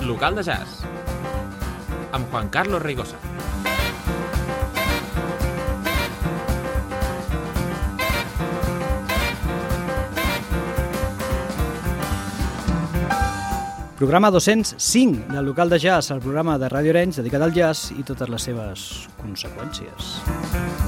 Local de jazz amb Juan Carlos Rigosa. Programa 205 del local de jazz, el programa de Ràdio Arenys dedicat al jazz i totes les seves conseqüències.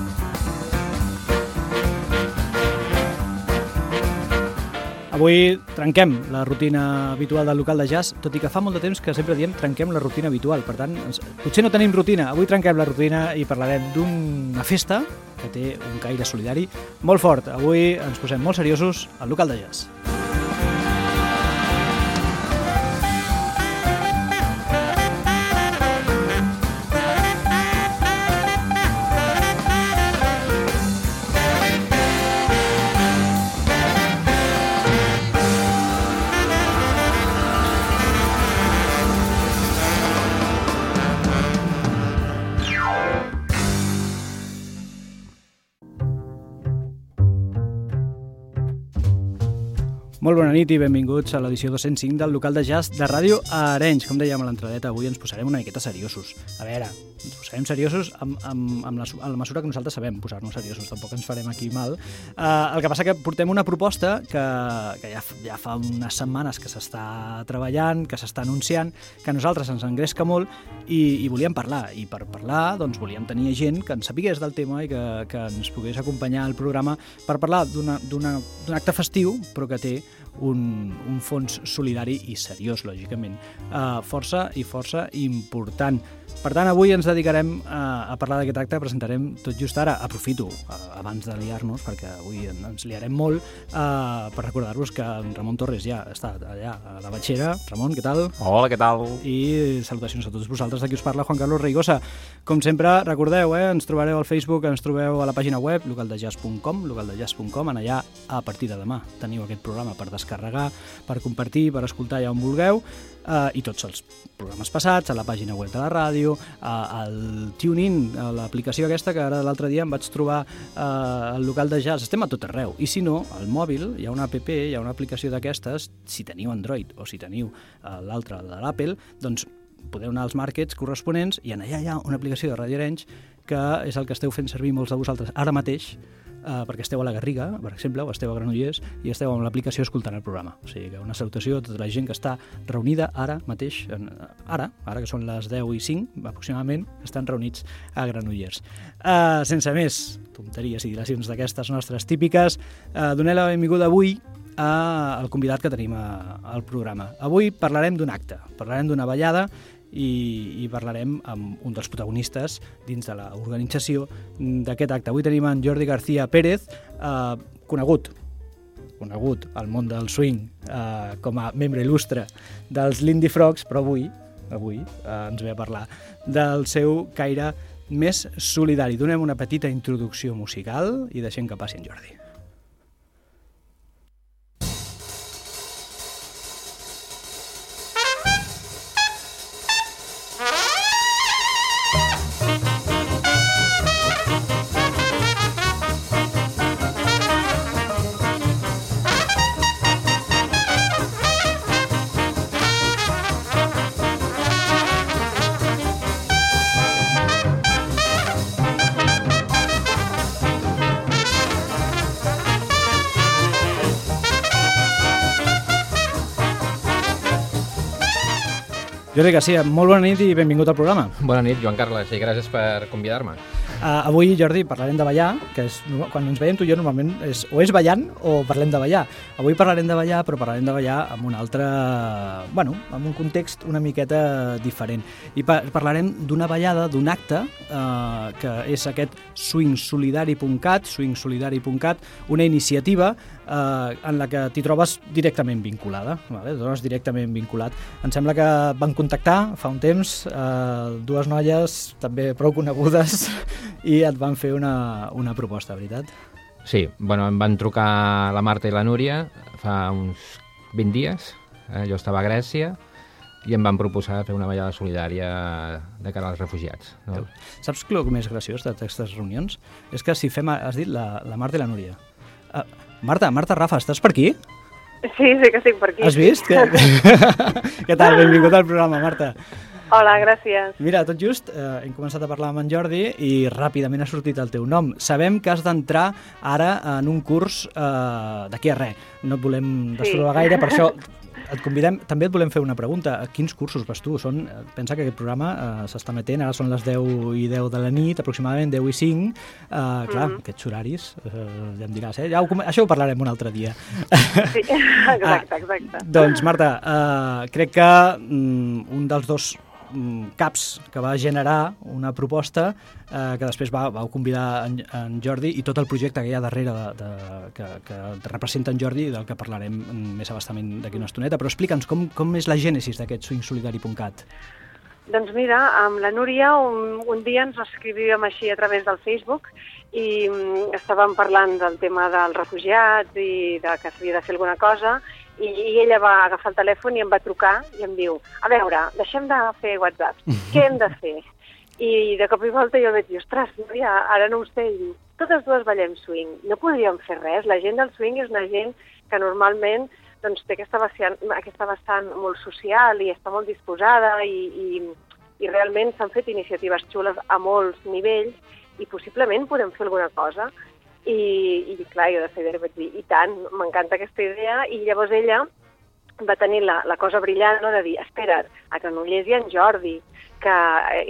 Avui trenquem la rutina habitual del local de jazz, tot i que fa molt de temps que sempre diem trenquem la rutina habitual. Per tant, ens, potser no tenim rutina. Avui trenquem la rutina i parlarem d'una festa que té un caire solidari molt fort. Avui ens posem molt seriosos al local de jazz. Molt bona nit i benvinguts a l'edició 205 del local de jazz de Ràdio Arenys. Com dèiem a l'entradeta, avui ens posarem una miqueta seriosos. A veure, ens posarem seriosos amb, amb, amb, la, amb la mesura que nosaltres sabem posar-nos seriosos, tampoc ens farem aquí mal. Uh, el que passa que portem una proposta que, que ja, ja fa unes setmanes que s'està treballant, que s'està anunciant, que a nosaltres ens engresca molt i, i volíem parlar. I per parlar, doncs, volíem tenir gent que ens sapigués del tema i que, que ens pogués acompanyar al programa per parlar d'un acte festiu, però que té un, un fons solidari i seriós, lògicament. Uh, força i força important. Per tant, avui ens dedicarem a, a parlar d'aquest acte, presentarem tot just ara, aprofito, uh, abans de liar-nos, perquè avui ens liarem molt, uh, per recordar-vos que en Ramon Torres ja està allà a la batxera. Ramon, què tal? Hola, què tal? I salutacions a tots vosaltres. Aquí us parla Juan Carlos Reigosa. Com sempre, recordeu, eh, ens trobareu al Facebook, ens trobeu a la pàgina web localdejazz.com, localdejazz.com, en allà a partir de demà teniu aquest programa per descarregar, per compartir, per escoltar ja on vulgueu, eh, i tots els programes passats, a la pàgina web de la ràdio, al TuneIn, a l'aplicació aquesta que ara l'altre dia em vaig trobar eh, al local de jazz, estem a tot arreu. I si no, al mòbil hi ha una app, hi ha una aplicació d'aquestes, si teniu Android o si teniu eh, l'altra de l'Apple, doncs podeu anar als markets corresponents i en allà hi ha una aplicació de Ràdio Arenys que és el que esteu fent servir molts de vosaltres ara mateix eh, perquè esteu a la Garriga, per exemple, o esteu a Granollers i esteu amb l'aplicació escoltant el programa. O sigui que una salutació a tota la gent que està reunida ara mateix, en, ara, ara que són les 10 i 5 aproximadament, estan reunits a Granollers. Eh, sense més tonteries i dilacions d'aquestes nostres típiques, eh, donem la benvinguda avui al convidat que tenim a, al programa. Avui parlarem d'un acte, parlarem d'una ballada i, i parlarem amb un dels protagonistes dins de l'organització d'aquest acte. Avui tenim en Jordi García Pérez, eh, conegut conegut al món del swing eh, com a membre il·lustre dels Lindy Frogs, però avui, avui eh, ens ve a parlar del seu caire més solidari. Donem una petita introducció musical i deixem que passi en Jordi. Jordi Garcia, molt bona nit i benvingut al programa. Bona nit, Joan Carles, i gràcies per convidar-me. Uh, avui, Jordi, parlarem de ballar, que és, quan ens veiem tu i jo normalment és, o és ballant o parlem de ballar. Avui parlarem de ballar, però parlarem de ballar amb un altre... bueno, amb un context una miqueta diferent. I pa parlarem d'una ballada, d'un acte, uh, que és aquest swingsolidari.cat, swingsolidari.cat, una iniciativa eh, en la que t'hi trobes directament vinculada, vale? trobes directament vinculat. Em sembla que van contactar fa un temps eh, dues noies també prou conegudes i et van fer una, una proposta, veritat? Sí, bueno, em van trucar la Marta i la Núria fa uns 20 dies, eh, jo estava a Grècia, i em van proposar fer una ballada solidària de cara als refugiats. No? Saps el més graciós d'aquestes reunions? És que si fem, has dit, la, la Marta i la Núria. Uh, Marta, Marta, Rafa, estàs per aquí? Sí, sí que estic per aquí. Has vist? Que... Què tal? Benvingut al programa, Marta. Hola, gràcies. Mira, tot just eh, hem començat a parlar amb en Jordi i ràpidament ha sortit el teu nom. Sabem que has d'entrar ara en un curs eh, d'aquí a res. No et volem destrobar sí. gaire, per això et convidem, també et volem fer una pregunta. A quins cursos vas tu? Són, eh, pensa que aquest programa eh, s'està metent, ara són les 10 i 10 de la nit, aproximadament 10 i 5. Eh, clar, mm -hmm. aquests horaris, eh, ja em diràs, eh? Ja ho, això ho parlarem un altre dia. Sí, exacte, exacte. Ah, doncs, Marta, eh, crec que mm, un dels dos caps que va generar una proposta eh, que després va, vau convidar en, en Jordi i tot el projecte que hi ha darrere de, de, que, que representa en Jordi del que parlarem més abastament d'aquí una estoneta, però explica'ns com, com és la gènesis d'aquest swingsolidari.cat. Doncs mira, amb la Núria un, un dia ens escrivíem així a través del Facebook i um, estàvem parlant del tema dels refugiats i de que s'havia de fer alguna cosa i, i ella va agafar el telèfon i em va trucar i em diu, a veure, deixem de fer WhatsApp, què hem de fer? I de cop i volta jo vaig dir, ostres, Núria, ara no ho sé, i diu, totes dues ballem swing, no podríem fer res, la gent del swing és una gent que normalment doncs, té aquesta vessant, aquesta vessant molt social i està molt disposada i, i, i realment s'han fet iniciatives xules a molts nivells i possiblement podem fer alguna cosa. I, i clar, jo de seguida vaig dir, i tant, m'encanta aquesta idea, i llavors ella va tenir la, la cosa brillant no, de dir, espera't, a Granollers hi ha en Jordi, que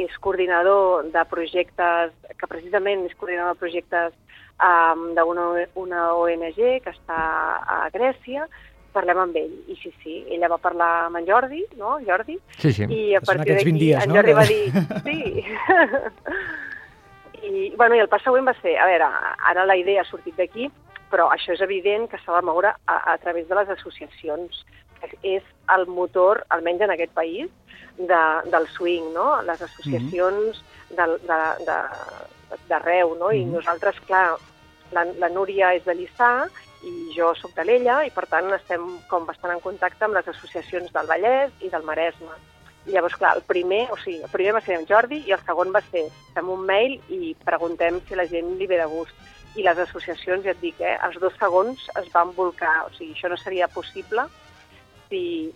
és coordinador de projectes, que precisament és coordinador de projectes um, d'una una ONG que està a Grècia, parlem amb ell. I sí, sí, ella va parlar amb en Jordi, no, Jordi? Sí, sí. I a partir d'aquí en Jordi no? va dir, sí. I, bueno, i el pas següent va ser, a veure, ara la idea ha sortit d'aquí, però això és evident que s'ha de moure a, a través de les associacions, que és el motor, almenys en aquest país, de, del swing, no? Les associacions mm -hmm. d'arreu, no? Mm -hmm. I mhm. nosaltres, clar, la, la Núria és de Lliçà i jo sóc de l'Ella i, per tant, estem com bastant en contacte amb les associacions del Vallès i del Maresme. Llavors, clar, el primer, o sigui, el primer va ser en Jordi i el segon va ser fem un mail i preguntem si la gent li ve de gust. I les associacions, ja et dic, eh, els dos segons es van volcar. O sigui, això no seria possible si,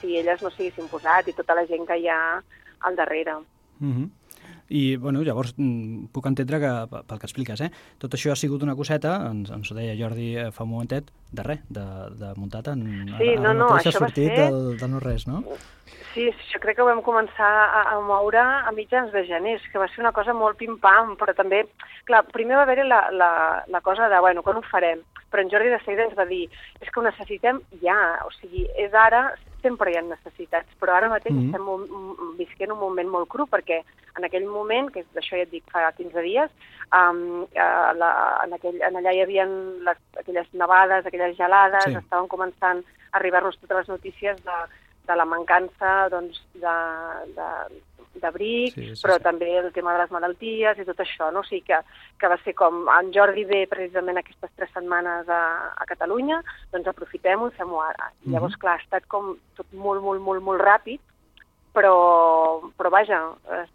si elles no s'haguessin posat i tota la gent que hi ha al darrere. Mm -hmm. I, bueno, llavors, mm, puc entendre que, pel que expliques, eh, tot això ha sigut una coseta, ens, ens ho deia Jordi eh, fa un momentet, de res, de, de muntat en... Sí, no, no, això va ser... Del, del no res, no? Sí, jo crec que ho vam començar a, a moure a mitjans de gener, que va ser una cosa molt pim-pam, però també, clar, primer va haver-hi la, la, la cosa de, bueno, quan ho farem? Però en Jordi de seguida ens va dir, és que ho necessitem ja, o sigui, és ara, sempre hi ha necessitats, però ara mateix mm -hmm. estem un, visquent un moment molt cru, perquè en aquell moment, que d'això ja et dic fa 15 dies, um, uh, la, en, aquell, en allà hi havia les, aquelles nevades, aquelles gelades, sí. estaven començant a arribar-nos totes les notícies de, de la mancança doncs, de, de, d'abric, sí, sí, però sí. també el tema de les malalties i tot això, no? O sigui que, que va ser com en Jordi ve precisament aquestes tres setmanes a, a Catalunya, doncs aprofitem-ho i fem-ho ara. Mm -hmm. Llavors, clar, ha estat com tot molt, molt, molt, molt ràpid, però, però vaja,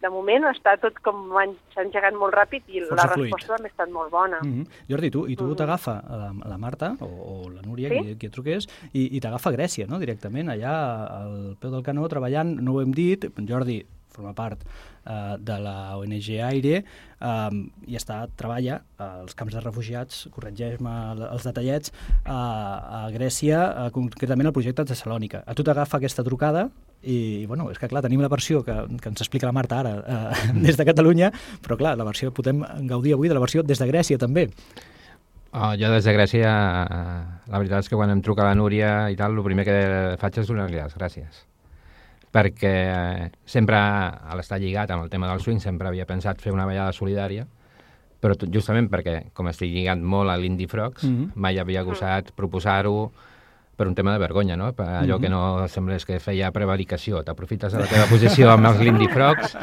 de moment està tot com s'ha engegat molt ràpid i Força la resposta també ha estat molt bona. Mm -hmm. Jordi, tu, i tu mm -hmm. t'agafa la, la Marta, o, o la Núria, sí? qui, qui et truqués, i, i t'agafa Grècia, no?, directament, allà al peu del canó, treballant, no ho hem dit, Jordi, forma part eh, de la ONG Aire eh, i està, treballa als camps de refugiats, corregeix-me els detallets, eh, a Grècia, eh, concretament el projecte de Tessalònica. A tu t'agafa aquesta trucada i, bueno, és que clar, tenim la versió que, que ens explica la Marta ara eh, des de Catalunya, però clar, la versió podem gaudir avui de la versió des de Grècia també. Oh, jo des de Grècia, la veritat és que quan em truca la Núria i tal, el primer que faig és donar-li les gràcies perquè sempre, a l'estar lligat amb el tema del swing, sempre havia pensat fer una ballada solidària, però justament perquè, com estic lligat molt a l'Indie Frogs, mm -hmm. mai havia gostat proposar-ho per un tema de vergonya, no? Per allò mm -hmm. que no semblés que feia prevaricació. T'aprofites de la teva posició amb els Lindy Frogs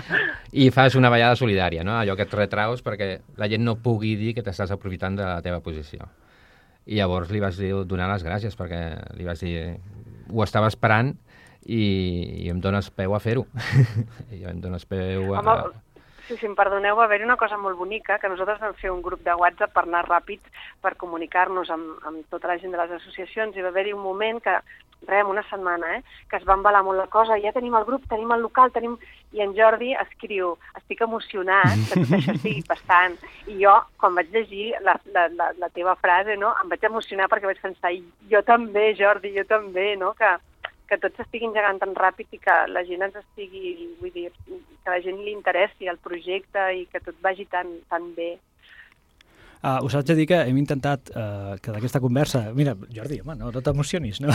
i fas una ballada solidària, no? Allò que et retraus perquè la gent no pugui dir que t'estàs aprofitant de la teva posició. I llavors li vas dir, donar les gràcies perquè li vas dir ho estava esperant i, i em dones peu a fer-ho. I em dones peu a... Home, Sí, si em perdoneu, va haver-hi una cosa molt bonica, que nosaltres vam fer un grup de WhatsApp per anar ràpid, per comunicar-nos amb, amb tota la gent de les associacions, i va haver-hi un moment que, res, una setmana, eh, que es va embalar molt la cosa, ja tenim el grup, tenim el local, tenim... I en Jordi escriu, estic emocionat que tot això estigui passant. I jo, quan vaig llegir la, la, la, la teva frase, no, em vaig emocionar perquè vaig pensar, jo també, Jordi, jo també, no?, que, que tot s'estigui engegant tan ràpid i que la gent ens estigui, vull dir, que la gent li interessi el projecte i que tot vagi tan, tan bé. Uh, us haig de dir que hem intentat uh, que d'aquesta conversa... Mira, Jordi, home, no, no t'emocionis, no?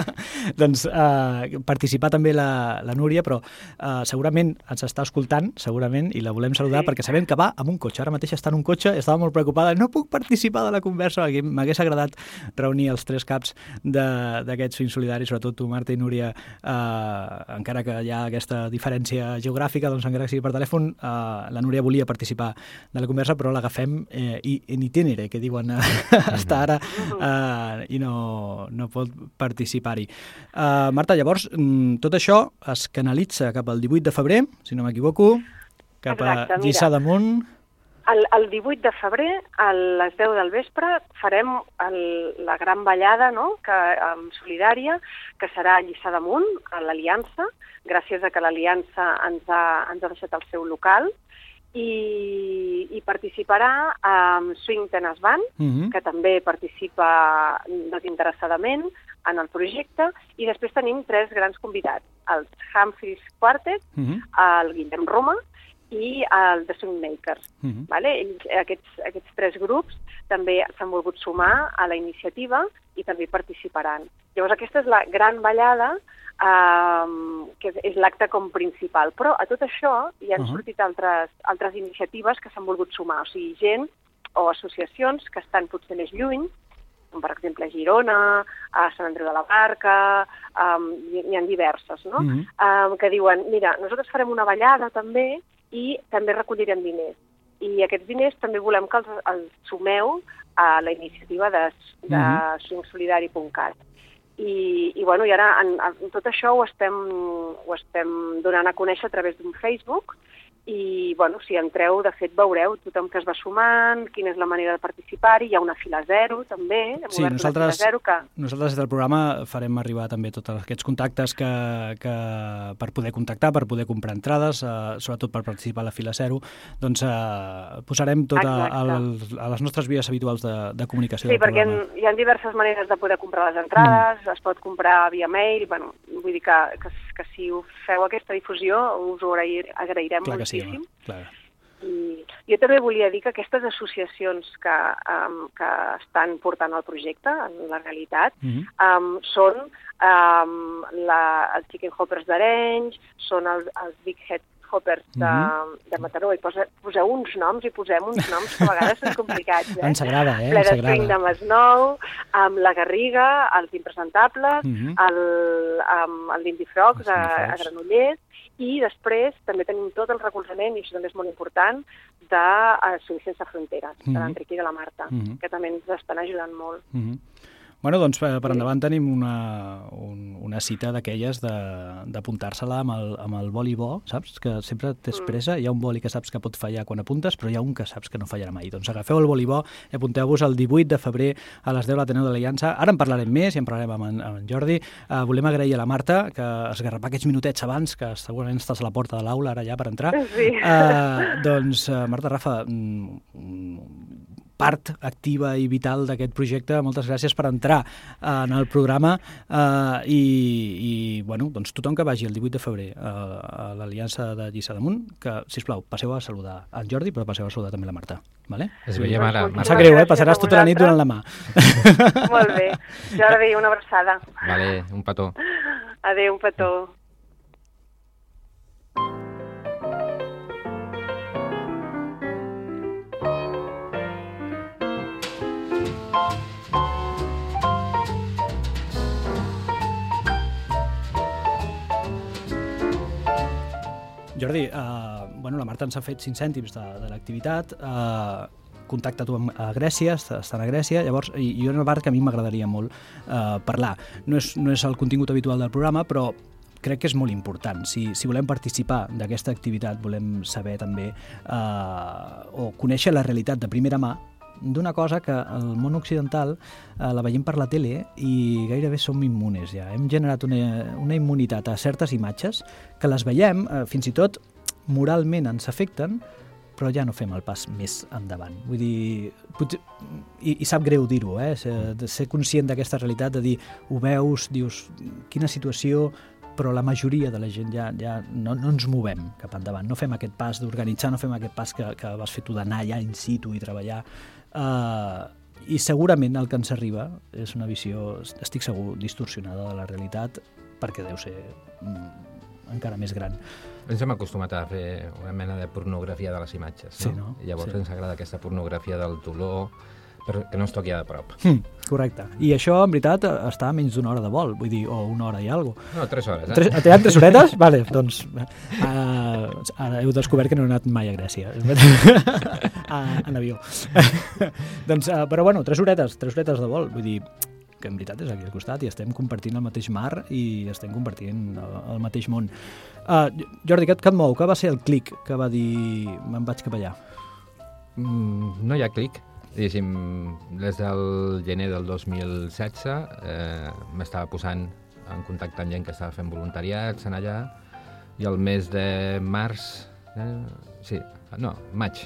doncs uh, participar també la, la Núria, però uh, segurament ens està escoltant, segurament, i la volem saludar sí. perquè sabem que va amb un cotxe. Ara mateix està en un cotxe, estava molt preocupada, no puc participar de la conversa, m'hagués agradat reunir els tres caps d'aquests fins solidaris, sobretot tu, Marta i Núria, uh, encara que hi ha aquesta diferència geogràfica, doncs encara que sigui per telèfon, uh, la Núria volia participar de la conversa, però l'agafem eh, i en itinere, que diuen uh, està ara uh, i no, no pot participar-hi. Uh, Marta, llavors, mm, tot això es canalitza cap al 18 de febrer, si no m'equivoco, cap Exacte, a Lliçà d'Amunt. El, el 18 de febrer, a les 10 del vespre, farem el, la gran ballada no? que, um, solidària, que serà a Lliçà d'Amunt, a l'Aliança, gràcies a que l'Aliança ens, ha, ens ha deixat el seu local, i, i participarà amb Swing Tennis Band, uh mhm. -huh. que també participa desinteressadament en el projecte, i després tenim tres grans convidats, el Humphreys Quartet, uh mhm. -huh. el Guillem Roma i el The Swingmakers. Uh mhm. -huh. vale? Ells, aquests, aquests tres grups també s'han volgut sumar a la iniciativa i també participaran. Llavors aquesta és la gran ballada um, que és l'acte com principal. Però a tot això hi han uh -huh. sortit altres, altres iniciatives que s'han volgut sumar, o sigui, gent o associacions que estan potser més lluny, com per exemple a Girona, a Sant Andreu de la Barca, um, n'hi ha diverses, no? Uh -huh. um, que diuen, mira, nosaltres farem una ballada també i també recollirem diners. I aquests diners també volem que els, els sumeu a la iniciativa de, de uh -huh. swingsolidari.cat. I, i, bueno, i ara en, en tot això ho estem, ho estem donant a conèixer a través d'un Facebook i bueno, si entreu, de fet, veureu tothom que es va sumant, quina és la manera de participar-hi, hi ha una fila zero, també, hem sí, nosaltres, fila zero que... Nosaltres des del programa farem arribar també tots aquests contactes que, que per poder contactar, per poder comprar entrades, eh, sobretot per participar a la fila zero, doncs eh, posarem tot a, a, a les nostres vies habituals de, de comunicació Sí, perquè programa. hi ha diverses maneres de poder comprar les entrades, mm. es pot comprar via mail, bueno, vull dir que, que, que si ho feu aquesta difusió us ho agrair, agrairem Clar moltíssim. Sí, clar. I jo també volia dir que aquestes associacions que, um, que estan portant el projecte en la realitat uh -huh. um, són um, la, els Chicken Hoppers d'Arenys, són els, els Big Head Hoppers de, uh -huh. de Mataró, i posa, poseu uns noms i posem uns noms que a vegades són complicats. Eh? Ens agrada, eh? Ple de Spring de Masnou, amb la Garriga, els Impresentables, uh -huh. el, amb el Lindy Frogs a, a Granollers, i després també tenim tot el recolzament, i això també és molt important, de eh, Suïssa Sense Fronteres, mm -hmm. de l'Enric i de la Marta, mm -hmm. que també ens estan ajudant molt. Mm -hmm. Bueno, doncs per, per endavant tenim una, un, una cita d'aquelles d'apuntar-se-la amb el, amb el boli bo, saps? Que sempre tens mm. pressa, hi ha un boli que saps que pot fallar quan apuntes, però hi ha un que saps que no fallarà mai. Doncs agafeu el boli bo i apunteu-vos el 18 de febrer a les 10 a l'Ateneu de l'Aliança. Ara en parlarem més i en parlarem amb en, amb en Jordi. Uh, volem agrair a la Marta que esgarrapar aquests minutets abans, que segurament estàs a la porta de l'aula ara ja per entrar. Sí. Uh, doncs, uh, Marta, Rafa, mm, part activa i vital d'aquest projecte. Moltes gràcies per entrar eh, en el programa eh, i, i bueno, doncs tothom que vagi el 18 de febrer a, a l'Aliança de Lliçà d'Amunt, que, si plau passeu a saludar en Jordi, però passeu a saludar també la Marta. Vale? Es veiem ara. Em sap greu, eh? Passaràs tota la nit donant la mà. Molt bé. Jordi, una abraçada. Vale, un petó. Adéu, un petó. Jordi, uh, bueno, la Marta ens ha fet 5 cèntims de, de l'activitat, uh, contacta tu amb, a Grècia, estan a Grècia, llavors hi ha una part que a mi m'agradaria molt uh, parlar. No és, no és el contingut habitual del programa, però crec que és molt important. Si, si volem participar d'aquesta activitat, volem saber també eh, o conèixer la realitat de primera mà d'una cosa que al món occidental eh, la veiem per la tele i gairebé som immunes ja. Hem generat una, una immunitat a certes imatges que les veiem, eh, fins i tot moralment ens afecten, però ja no fem el pas més endavant. Vull dir, potser, i, i sap greu dir-ho, eh? Ser, de ser conscient d'aquesta realitat, de dir, ho veus, dius, quina situació, però la majoria de la gent ja, ja no, no ens movem cap endavant, no fem aquest pas d'organitzar, no fem aquest pas que, que vas fer tu d'anar allà in situ i treballar. Uh, I segurament el que ens arriba és una visió, estic segur, distorsionada de la realitat, perquè deu ser mm, encara més gran. Ens hem acostumat a fer una mena de pornografia de les imatges, no? Sí, no? Llavors Sí. ens agrada aquesta pornografia del dolor, però que no es toqui de prop. Mm, correcte. I això, en veritat, està a menys d'una hora de vol, vull dir, o una hora i alguna cosa. No, tres hores, eh? Tres, te tres horetes? Vale, doncs uh, ara heu descobert que no he anat mai a Grècia. a, en avió. doncs, uh, però bueno, tres horetes, tres horetes de vol. Vull dir, que en veritat és aquí al costat i estem compartint el mateix mar i estem compartint el, el mateix món. Uh, Jordi, què, et- què et mou? Què va ser el clic que va dir me'n vaig cap allà? Mm, no hi ha clic. Diguéssim, des del gener del 2016 eh, m'estava posant en contacte amb gent que estava fent voluntariats en allà i el mes de març, eh, sí, no, maig,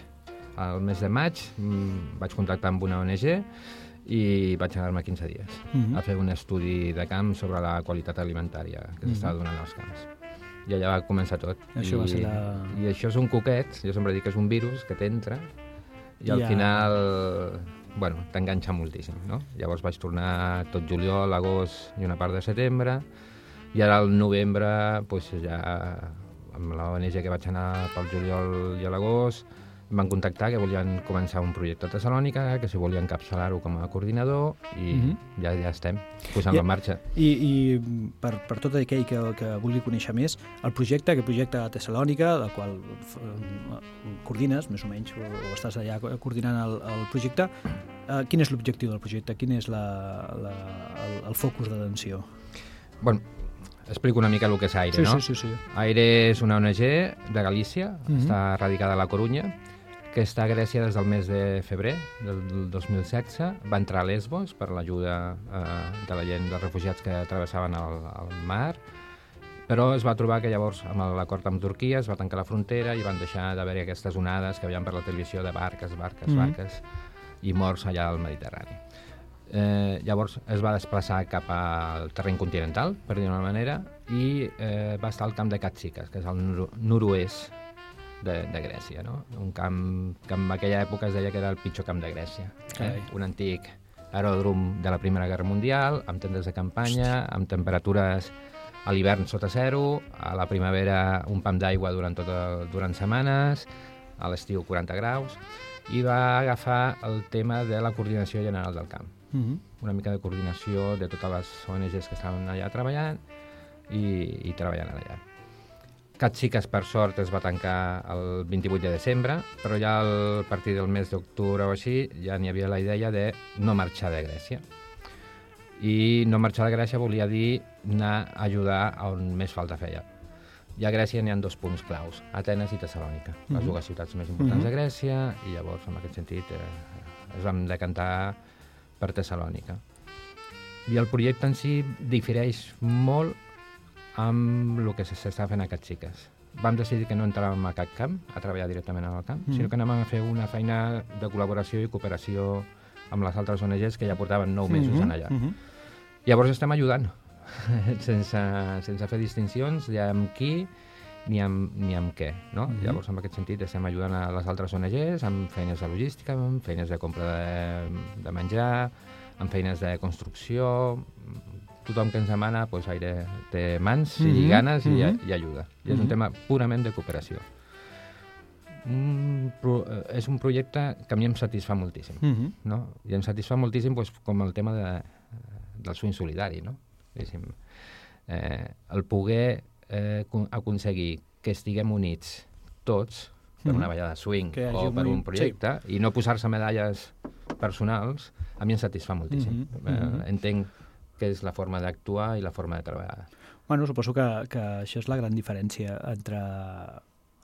el mes de maig mm, vaig contactar amb una ONG i vaig anar-me 15 dies Mhm. a fer un estudi de camp sobre la qualitat alimentària que s'estava donant als camps. I allà va començar tot. Això I, va ser la- I això és un coquet, jo sempre dic que és un virus que t'entra i al Ja. final, bueno, t'enganxa moltíssim, no? Llavors vaig tornar tot juliol, agost i una part de setembre, i ara al novembre, pues, ja amb la ONG que vaig anar pel juliol i a l'agost, van contactar que volien començar un projecte a Tessalònica, que si volien encapçalar-ho com a coordinador, i Mhm. ja ja estem posant-lo en marxa. I, i per, per tot aquell que, que vulgui conèixer més, el projecte, aquest projecte a Tessalònica, del qual eh, coordines, més o menys, o, o estàs allà coordinant el, el projecte, eh, quin és l'objectiu del projecte? Quin és la, la, el, el focus d'atenció? Bueno, explico una mica el que és Aire, Sí, no? sí, sí, sí. Aire és una ONG de Galícia, Mhm. està radicada a la Corunya, que està a Grècia des del mes de febrer del 2016. Va entrar a Lesbos per l'ajuda eh, de la gent, dels refugiats que travessaven el, el mar, però es va trobar que llavors, amb l'acord amb Turquia, es va tancar la frontera i van deixar d'haver-hi aquestes onades que veiem per la televisió de barques, barques, Mhm. barques, i morts allà al Mediterrani. Eh, llavors es va desplaçar cap al terreny continental, per dir-ho d'una manera, i eh, va estar al camp de Katsikas, que és al nor nord-oest de, de Grècia, no? un camp que en aquella època es deia que era el pitjor camp de Grècia. Carai. Eh? Un antic aeròdrom de la Primera Guerra Mundial, amb tendes de campanya, amb temperatures a l'hivern sota zero, a la primavera un pam d'aigua durant, tot el, durant setmanes, a l'estiu 40 graus, i va agafar el tema de la coordinació general del camp Mm -hmm. una mica de coordinació de totes les ONGs que estaven allà treballant i, i treballant allà. Catsiques, per sort, es va tancar el 28 de desembre, però ja al, a partir del mes d'octubre o així ja n'hi havia la idea de no marxar de Grècia. I no marxar de Grècia volia dir anar a ajudar a on més falta feia. I a Grècia n'hi ha dos punts claus, Atenes i Tessalònica, les Mhm. dues ciutats més importants Mhm. de Grècia, i llavors, en aquest sentit, eh, es vam decantar per Tessalònica. I el projecte en si difereix molt amb el que s'està fent a Catsiques. Vam decidir que no entràvem a cap camp, a treballar directament en el camp, Mhm. sinó que anàvem a fer una feina de col·laboració i cooperació amb les altres ONGs que ja portaven nou mesos Mhm, en allà. mhm. Llavors estem ajudant, sense, sense fer distincions ni amb qui ni amb, ni amb què. No? Mhm. Llavors, en aquest sentit, estem ajudant a les altres ONGs amb feines de logística, amb feines de compra de, de menjar, amb feines de construcció... Tothom que ens demana doncs, aire, té mans Mhm, i ganes i, mhm. i ajuda. I és Mhm. un tema purament de cooperació. Un, pro, eh, és un projecte que a mi em satisfà moltíssim Mhm. no? I em satisfà moltíssim doncs, com el tema de, del swing solidari, no? Diguéssim, eh, el poder eh, acon- aconseguir que estiguem units tots per una Mhm. ballada de swing o per un projecte i no posar-se medalles personals, a mi em satisfà moltíssim. Mhm, Eh, mhm. entenc que és la forma d'actuar i la forma de treballar. Bueno, suposo que, que això és la gran diferència entre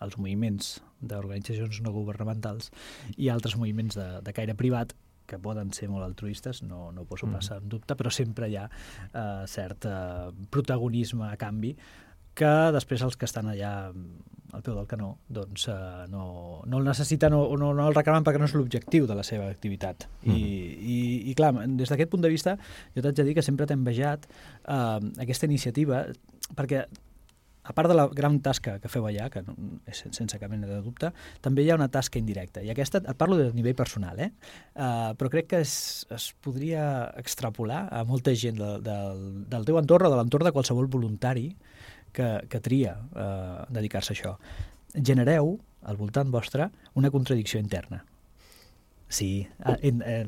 els moviments d'organitzacions no governamentals i altres moviments de, de caire privat que poden ser molt altruistes, no, no ho poso Mm. passar en dubte, però sempre hi ha eh, cert eh, protagonisme a canvi que després els que estan allà al peu del canó doncs eh, no, no el necessiten o no, no el reclamen perquè no és l'objectiu de la seva activitat. I, Mhm. i, I clar, des d'aquest punt de vista jo t'haig de dir que sempre t'he envejat eh, aquesta iniciativa perquè a part de la gran tasca que feu allà, que no, és sen- sense cap mena de dubte, també hi ha una tasca indirecta. I aquesta, et parlo de nivell personal, eh? Uh, però crec que es, es podria extrapolar a molta gent del, del, del teu entorn o de l'entorn de qualsevol voluntari que, que tria uh, dedicar-se a això. Genereu, al voltant vostre, una contradicció interna. Sí, eh, eh,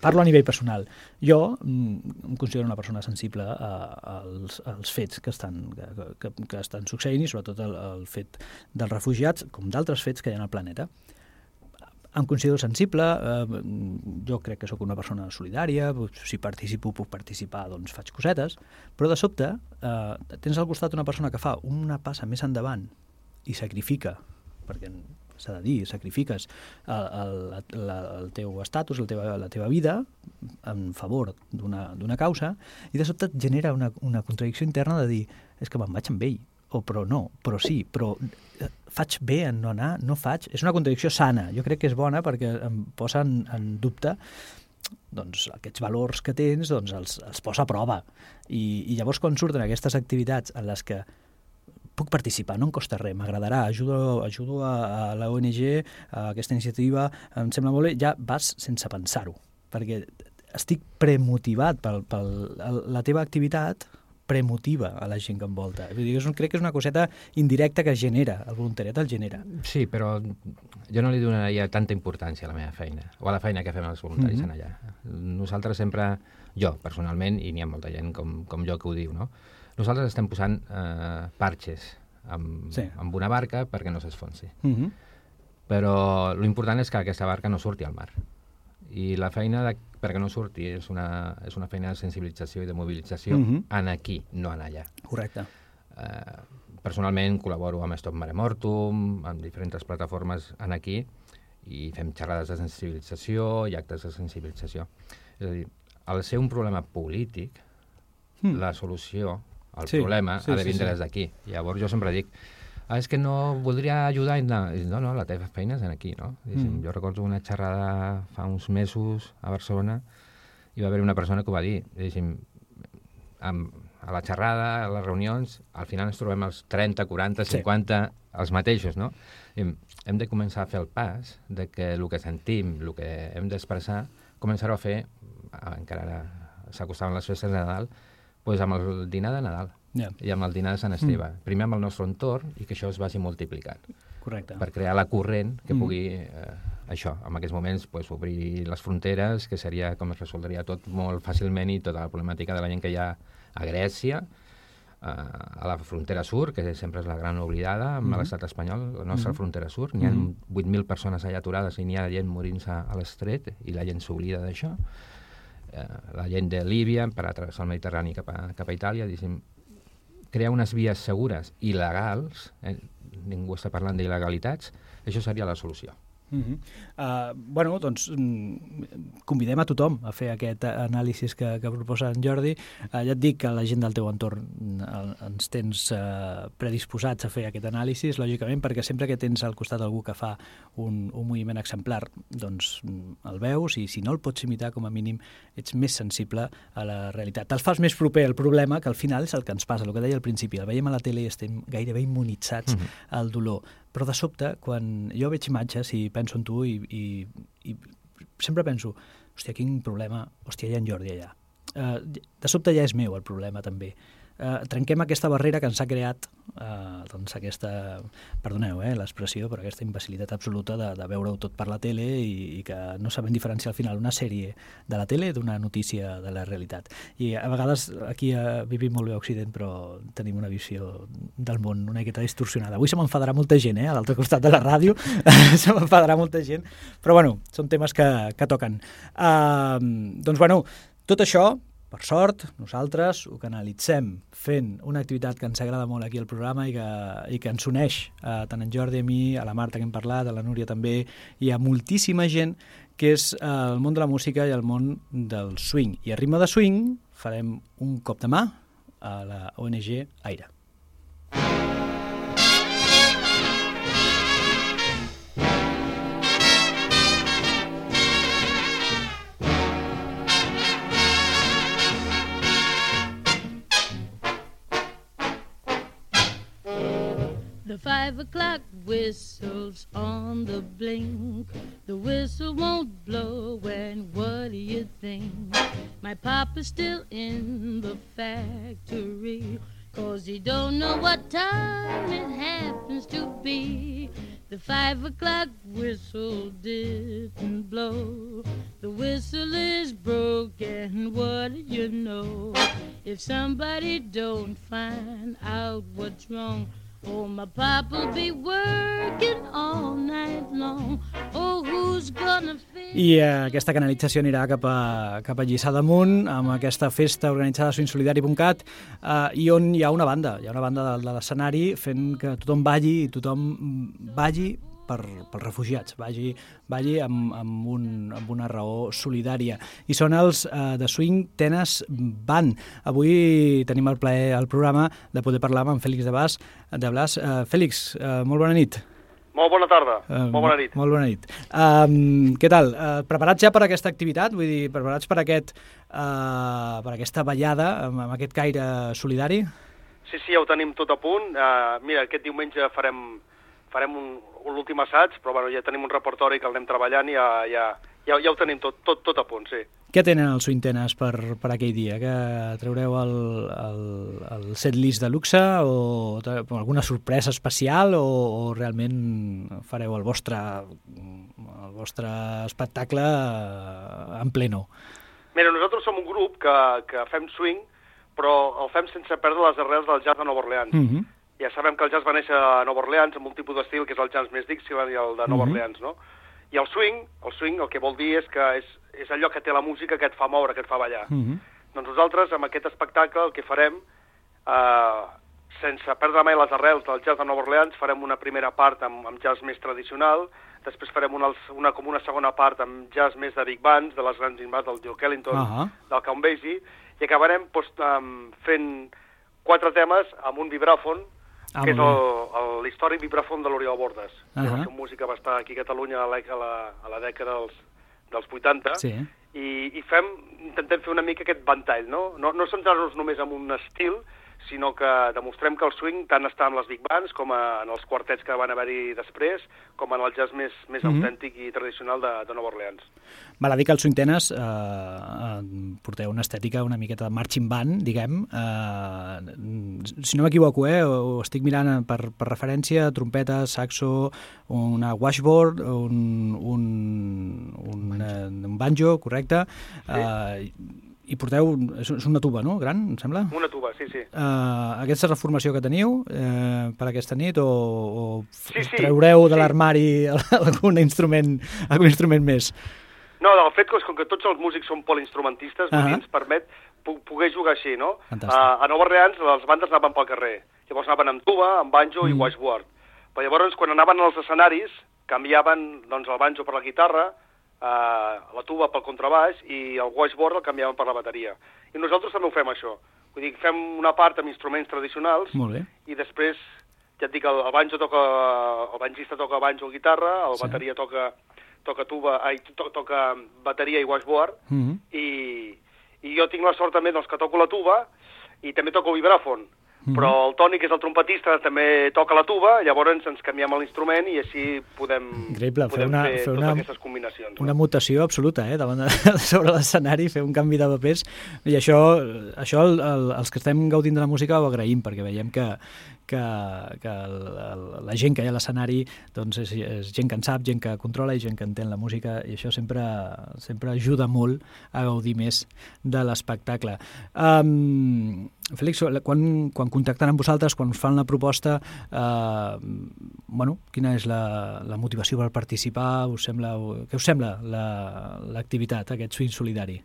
parlo a nivell personal. Jo mm, em considero una persona sensible a, als, als fets que estan, que, que, que estan succeint i sobretot el, el fet dels refugiats, com d'altres fets que hi ha al planeta. Em considero sensible, eh, jo crec que sóc una persona solidària, si participo, puc participar, doncs faig cosetes, però de sobte eh, tens al costat una persona que fa una passa més endavant i sacrifica, perquè s'ha de dir, sacrifiques el, el, el, el teu estatus, la teva, la teva vida en favor d'una d'una causa i de sobte et genera una, una contradicció interna de dir, és que me'n vaig amb ell o però no, però sí, però eh, faig bé en no anar, no faig... És una contradicció sana, jo crec que és bona perquè em posa en, en dubte doncs aquests valors que tens doncs els, els posa a prova. I, i llavors quan surten aquestes activitats en les que puc participar, no em costa res, m'agradarà, ajudo, ajudo a, a la ONG, a aquesta iniciativa, em sembla molt bé, ja vas sense pensar-ho, perquè estic premotivat pel el, la teva activitat premotiva a la gent que envolta. Vull dir, és un, crec que és una coseta indirecta que genera, el voluntariat el genera. Sí, però jo no li donaria tanta importància a la meva feina, o a la feina que fem els voluntaris mm -hmm. allà. Nosaltres sempre, jo personalment, i n'hi ha molta gent com, com jo que ho diu, no? nosaltres estem posant eh, parxes amb, Sí. amb una barca perquè no s'esfonsi. Uh -huh. Però l'important és que aquesta barca no surti al mar. I la feina de, perquè no surti és una, és una feina de sensibilització i de mobilització Mhm. en aquí, no en allà. Correcte. Eh, personalment col·laboro amb Stop Mare Mortum, amb diferents plataformes en aquí, i fem xerrades de sensibilització i actes de sensibilització. És a dir, al ser un problema polític, Mm. la solució al Sí, problema sí, ha de sí, vindre sí. des d'aquí. Llavors jo sempre dic, ah, és que no voldria ajudar... i No, I, no, no, la teva feina és aquí, no? Diguéssim, Mm. Jo recordo una xerrada fa uns mesos a Barcelona i va haver una persona que ho va dir, diguéssim, amb, a la xerrada, a les reunions, al final ens trobem els 30, 40, Sí. 50, els mateixos, no? I hem de començar a fer el pas de que el que sentim, el que hem d'expressar, començar-ho a fer, encara ara s'acostaven les festes de Nadal, doncs amb el dinar de Nadal Ja, i amb el dinar de Sant Esteve. Mm. Primer amb el nostre entorn i que això es vagi multiplicant correcte. per crear la corrent que Mm. pugui, eh, això, en aquests moments, pues, obrir les fronteres, que seria com es resoldria tot molt fàcilment i tota la problemàtica de la gent que hi ha a Grècia, eh, a la frontera sur, que sempre és la gran oblidada amb Mhm. l'estat espanyol, la nostra Mhm. frontera sur. N'hi ha Mhm. 8.000 persones allà aturades i n'hi ha gent morint-se a l'estret i la gent s'oblida d'això. Eh, la gent de Líbia per a travessar el Mediterrani cap a, cap a Itàlia, diguéssim, crear unes vies segures i legals, eh, ningú està parlant d'il·legalitats, això seria la solució. Uh -huh. uh, bueno, doncs mm, convidem a tothom a fer aquest anàlisi que, que proposa en Jordi. Uh, ja et dic que la gent del teu entorn uh, ens tens uh, predisposats a fer aquest anàlisi, lògicament, perquè sempre que tens al costat algú que fa un, un moviment exemplar, doncs mm, el veus i si no el pots imitar, com a mínim, ets més sensible a la realitat. Te'ls fas més proper al problema, que al final és el que ens passa, el que deia al principi. El veiem a la tele i estem gairebé immunitzats Mhm. al dolor. Però de sobte, quan jo veig imatges i penso en tu i, i, i sempre penso, hòstia, quin problema, hòstia, hi ha en Jordi allà. Uh, de sobte ja és meu el problema també. Uh, trenquem aquesta barrera que ens ha creat uh, doncs aquesta, perdoneu eh, l'expressió, però aquesta imbecilitat absoluta de, de veure-ho tot per la tele i, i que no sabem diferenciar al final una sèrie de la tele d'una notícia de la realitat. I a vegades aquí uh, vivim molt bé a Occident, però tenim una visió del món una miqueta distorsionada. Avui se m'enfadarà molta gent, eh, a l'altre costat de la ràdio, se m'enfadarà molta gent, però bueno, són temes que, que toquen. Uh, doncs bueno, tot això per sort, nosaltres ho canalitzem fent una activitat que ens agrada molt aquí al programa i que, i que ens uneix eh, tant en Jordi a mi, a la Marta que hem parlat, a la Núria també, i a moltíssima gent que és eh, el món de la música i el món del swing. I a ritme de swing farem un cop de mà a la ONG Aire. The five o'clock whistle's on the blink. The whistle won't blow, and what do you think? My papa's still in the factory, cause he don't know what time it happens to be. The five o'clock whistle didn't blow. The whistle is broken, what do you know? If somebody don't find out what's wrong, Oh, my papa'll be working all night long. Oh, who's gonna. I eh, aquesta canalització anirà cap a, cap a Lliçà d'Amunt, amb aquesta festa organitzada a swingsolidari.cat, eh, i on hi ha una banda, hi ha una banda de, de l'escenari fent que tothom balli i tothom balli per, pels refugiats, vagi, vagi amb, amb, un, amb una raó solidària. I són els eh, de Swing Tenes Band. Avui tenim el plaer al programa de poder parlar amb en Fèlix de Bas. De Blas. Eh, Fèlix, eh, molt bona nit. Molt bona tarda, Uh, molt bona nit. Molt bona nit. Um, què tal? Uh, preparats ja per aquesta activitat? Vull dir, preparats per, aquest, uh, per aquesta ballada, amb, amb aquest caire solidari? Sí, sí, ja ho tenim tot a punt. Uh, mira, aquest diumenge farem, farem un l'últim assaig, però bueno, ja tenim un repertori que el anem treballant i ja, ja, ja, ja ho tenim tot, tot, tot a punt, sí. Què tenen els Swintenes per, per aquell dia? Que traureu el, el, el set list de luxe o alguna sorpresa especial o, o realment fareu el vostre, el vostre espectacle eh, en pleno? Mira, nosaltres som un grup que, que fem swing, però el fem sense perdre les arrels del jazz de Nova Orleans. Mm -hmm. Ja sabem que el jazz va néixer a Nova Orleans amb un tipus d'estil que és el jazz més Dixieland i el de Nova Mhm. Orleans, no? I el swing, el swing el que vol dir és que és, és allò que té la música que et fa moure, que et fa ballar. Mm -hmm. Doncs nosaltres, amb aquest espectacle, el que farem, eh, sense perdre mai les arrels del jazz de Nova Orleans, farem una primera part amb, amb jazz més tradicional, després farem una, una, com una segona part amb jazz més de big bands, de les grans invats del Duke Ellington, Ahà. del Count Basie, i acabarem doncs, um, fent quatre temes amb un vibràfon, Ah, que és l'històric vibràfon de l'Oriol Bordes. Uh. -huh. Va ser un músic que va estar aquí a Catalunya a la, a la, a la dècada dels, dels 80, Sí. i, i fem, intentem fer una mica aquest ventall, no? No, no centrar-nos només en un estil, sinó que demostrem que el swing tant està en les big bands com a, en els quartets que van haver-hi després, com en el jazz més, més Mhm. autèntic i tradicional de, de Nova Orleans. Val a dir que els Swintenes eh, eh, porteu una estètica una miqueta de marching band, diguem. Eh, si no m'equivoco, eh, ho estic mirant per, per referència, trompeta, saxo, una washboard, un, un, un, eh, un banjo, correcte, eh, i porteu, és una tuba, no?, gran, em sembla? Una tuba, sí, sí. Uh, aquesta és la formació que teniu eh, per aquesta nit o, o Sí, sí, traureu de sí. l'armari algun instrument, algun instrument més? No, el fet que com que tots els músics són polinstrumentistes, uh. -huh. ens permet poder jugar així, no? Fantàstic. Uh, a Nova Orleans les bandes anaven pel carrer. Llavors anaven amb tuba, amb banjo mm. i washboard. Però llavors, quan anaven als escenaris, canviaven doncs, el banjo per la guitarra, uh, la tuba pel contrabaix i el washboard el canviaven per la bateria. I nosaltres també ho fem, això. Vull dir, fem una part amb instruments tradicionals Molt bé. i després, ja et dic, el, el banjo toca, el banjista toca banjo o guitarra, el Sí. bateria toca, toca tuba, ai, to, toca bateria i washboard, Mm -hmm. i, i jo tinc la sort també doncs, que toco la tuba i també toco vibràfon. Mhm. Però el Toni, que és el trompetista, també toca la tuba, llavors ens canviem l'instrument i així podem, Increïble, fer podem una- fer, fer totes una- aquestes combinacions. Una no? mutació absoluta, eh, davant de, sobre l'escenari, fer un canvi de papers. I això, això el, el, els que estem gaudint de la música ho agraïm, perquè veiem que, que, que el, la gent que hi ha a l'escenari doncs és, és gent que en sap, gent que controla i gent que entén la música, i això sempre, sempre ajuda molt a gaudir més de l'espectacle. Um, Fèlix, quan, quan contacten amb vosaltres, quan fan la proposta, eh, bueno, quina és la, la motivació per participar? Us sembla, què us sembla la- l'activitat, aquest swing solidari?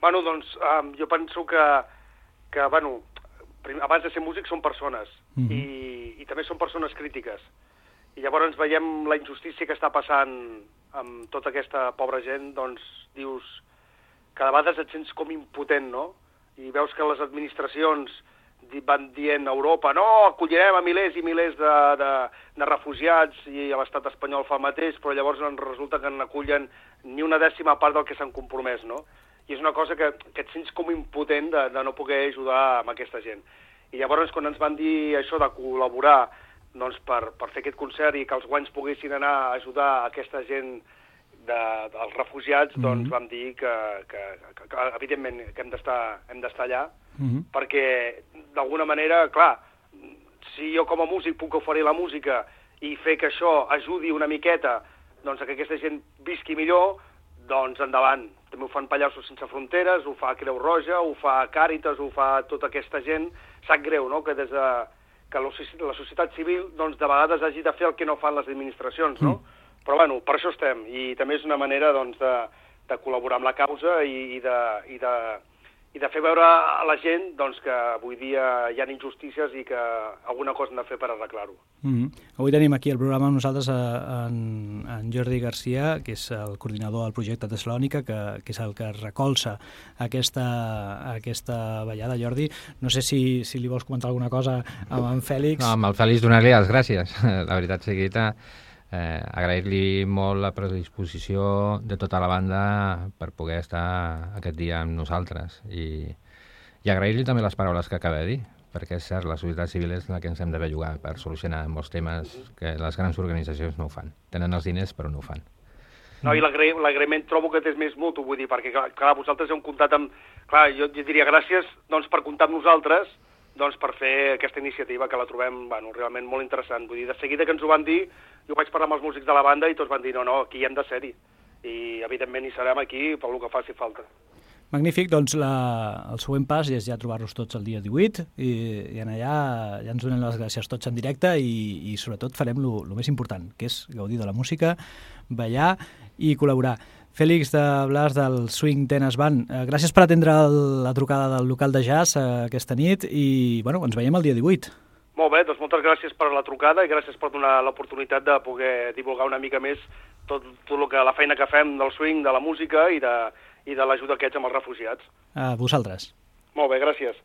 Bueno, doncs um, jo penso que, que bueno, abans de ser músics són persones mm -hmm. i, i també són persones crítiques. I llavors veiem la injustícia que està passant amb tota aquesta pobra gent, doncs dius, cada vegada et sents com impotent, no? I veus que les administracions van dient a Europa no, acollirem a milers i milers de, de, de refugiats i a l'estat espanyol fa el mateix, però llavors en resulta que n'acullen ni una dècima part del que s'han compromès, no? I és una cosa que, que et sents com impotent de, de no poder ajudar amb aquesta gent. I llavors quan ens van dir això de col·laborar doncs, per, per fer aquest concert i que els guanys poguessin anar a ajudar aquesta gent de, dels refugiats, Mhm. doncs vam dir que, que, que, que evidentment que hem d'estar allà, Mhm. perquè d'alguna manera, clar, si jo com a músic puc oferir la música i fer que això ajudi una miqueta doncs, que aquesta gent visqui millor, doncs endavant. També ho fan Pallassos Sense Fronteres, ho fa Creu Roja, ho fa Càritas, ho fa tota aquesta gent. Sap greu, no?, que des de que la soci- la societat civil doncs, de vegades hagi de fer el que no fan les administracions, no? Però, bueno, per això estem. I també és una manera, doncs, de, de col·laborar amb la causa i, i, de, i, de, i de fer veure a la gent doncs, que avui dia hi ha injustícies i que alguna cosa hem de fer per arreglar-ho. Mm -hmm. Avui tenim aquí al programa amb nosaltres a, en, en Jordi Garcia, que és el coordinador del projecte Tesalònica, que, que és el que recolza aquesta, aquesta ballada. Jordi, no sé si, si li vols comentar alguna cosa amb en Fèlix. No, amb el Fèlix donar-li les gràcies. La veritat sigui que eh, agrair-li molt la predisposició de tota la banda per poder estar aquest dia amb nosaltres i, i agrair-li també les paraules que acaba de dir perquè és cert, la societat civil és la que ens hem de bellugar per solucionar molts temes que les grans organitzacions no ho fan. Tenen els diners però no ho fan. No, i l'agraï- l'agraïment trobo que és més mutu, vull dir, perquè, clar vosaltres heu comptat amb... Clar, jo, jo diria gràcies doncs, per comptar amb nosaltres doncs, per fer aquesta iniciativa, que la trobem bueno, realment molt interessant. Vull dir, de seguida que ens ho van dir, jo vaig parlar amb els músics de la banda i tots van dir, no, no, aquí hi hem de ser-hi. I, evidentment, hi serem aquí pel que faci falta. Magnífic, doncs la, el següent pas és ja trobar-los tots el dia 18 i, i en allà ja ens donem les gràcies tots en directe i, i sobretot farem el més important, que és gaudir de la música, ballar i col·laborar. Fèlix de Blas del Swing Tennis Band, eh, gràcies per atendre el, la trucada del local de jazz eh, aquesta nit i bueno, ens veiem el dia 18. Molt bé, doncs moltes gràcies per la trucada i gràcies per donar l'oportunitat de poder divulgar una mica més tot, tot el que, la feina que fem del swing, de la música i de, i de l'ajuda que ets amb els refugiats. A vosaltres. Molt bé, gràcies.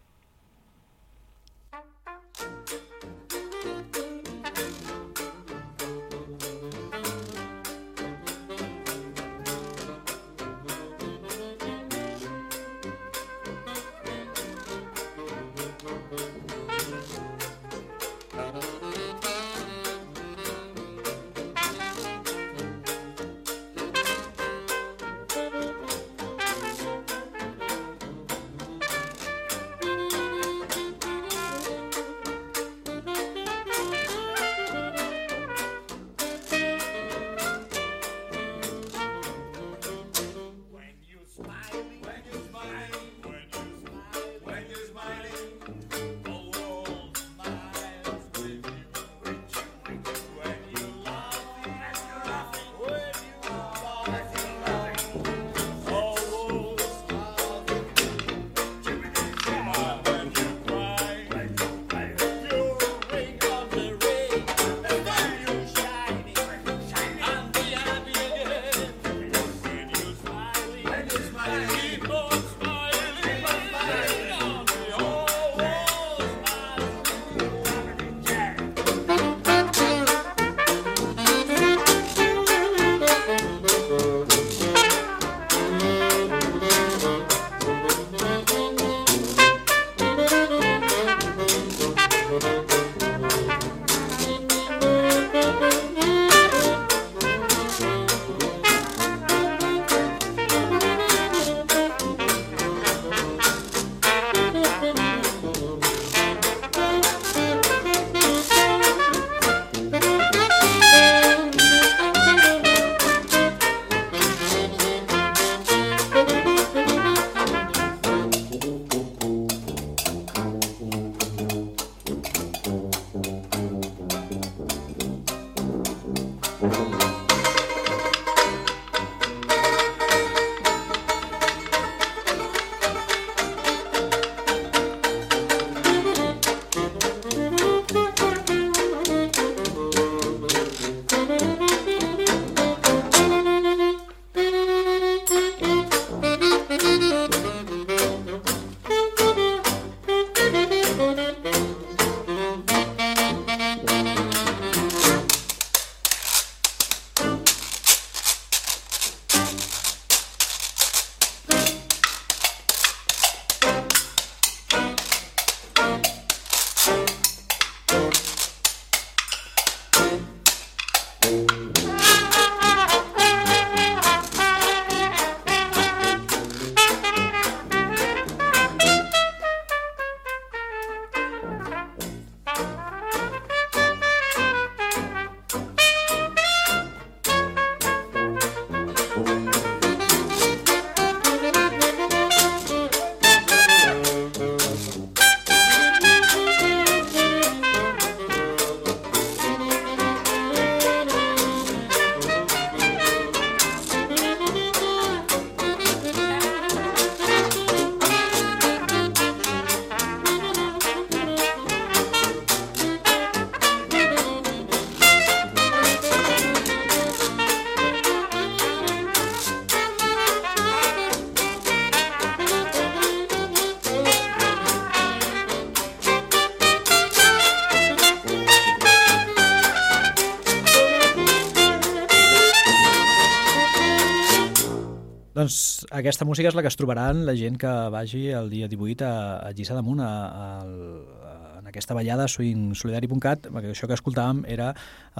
Doncs aquesta música és la que es trobaran la gent que vagi el dia 18 a, a Lliçà d'Amunt, a, a, en aquesta ballada swingsolidari.cat, perquè això que escoltàvem era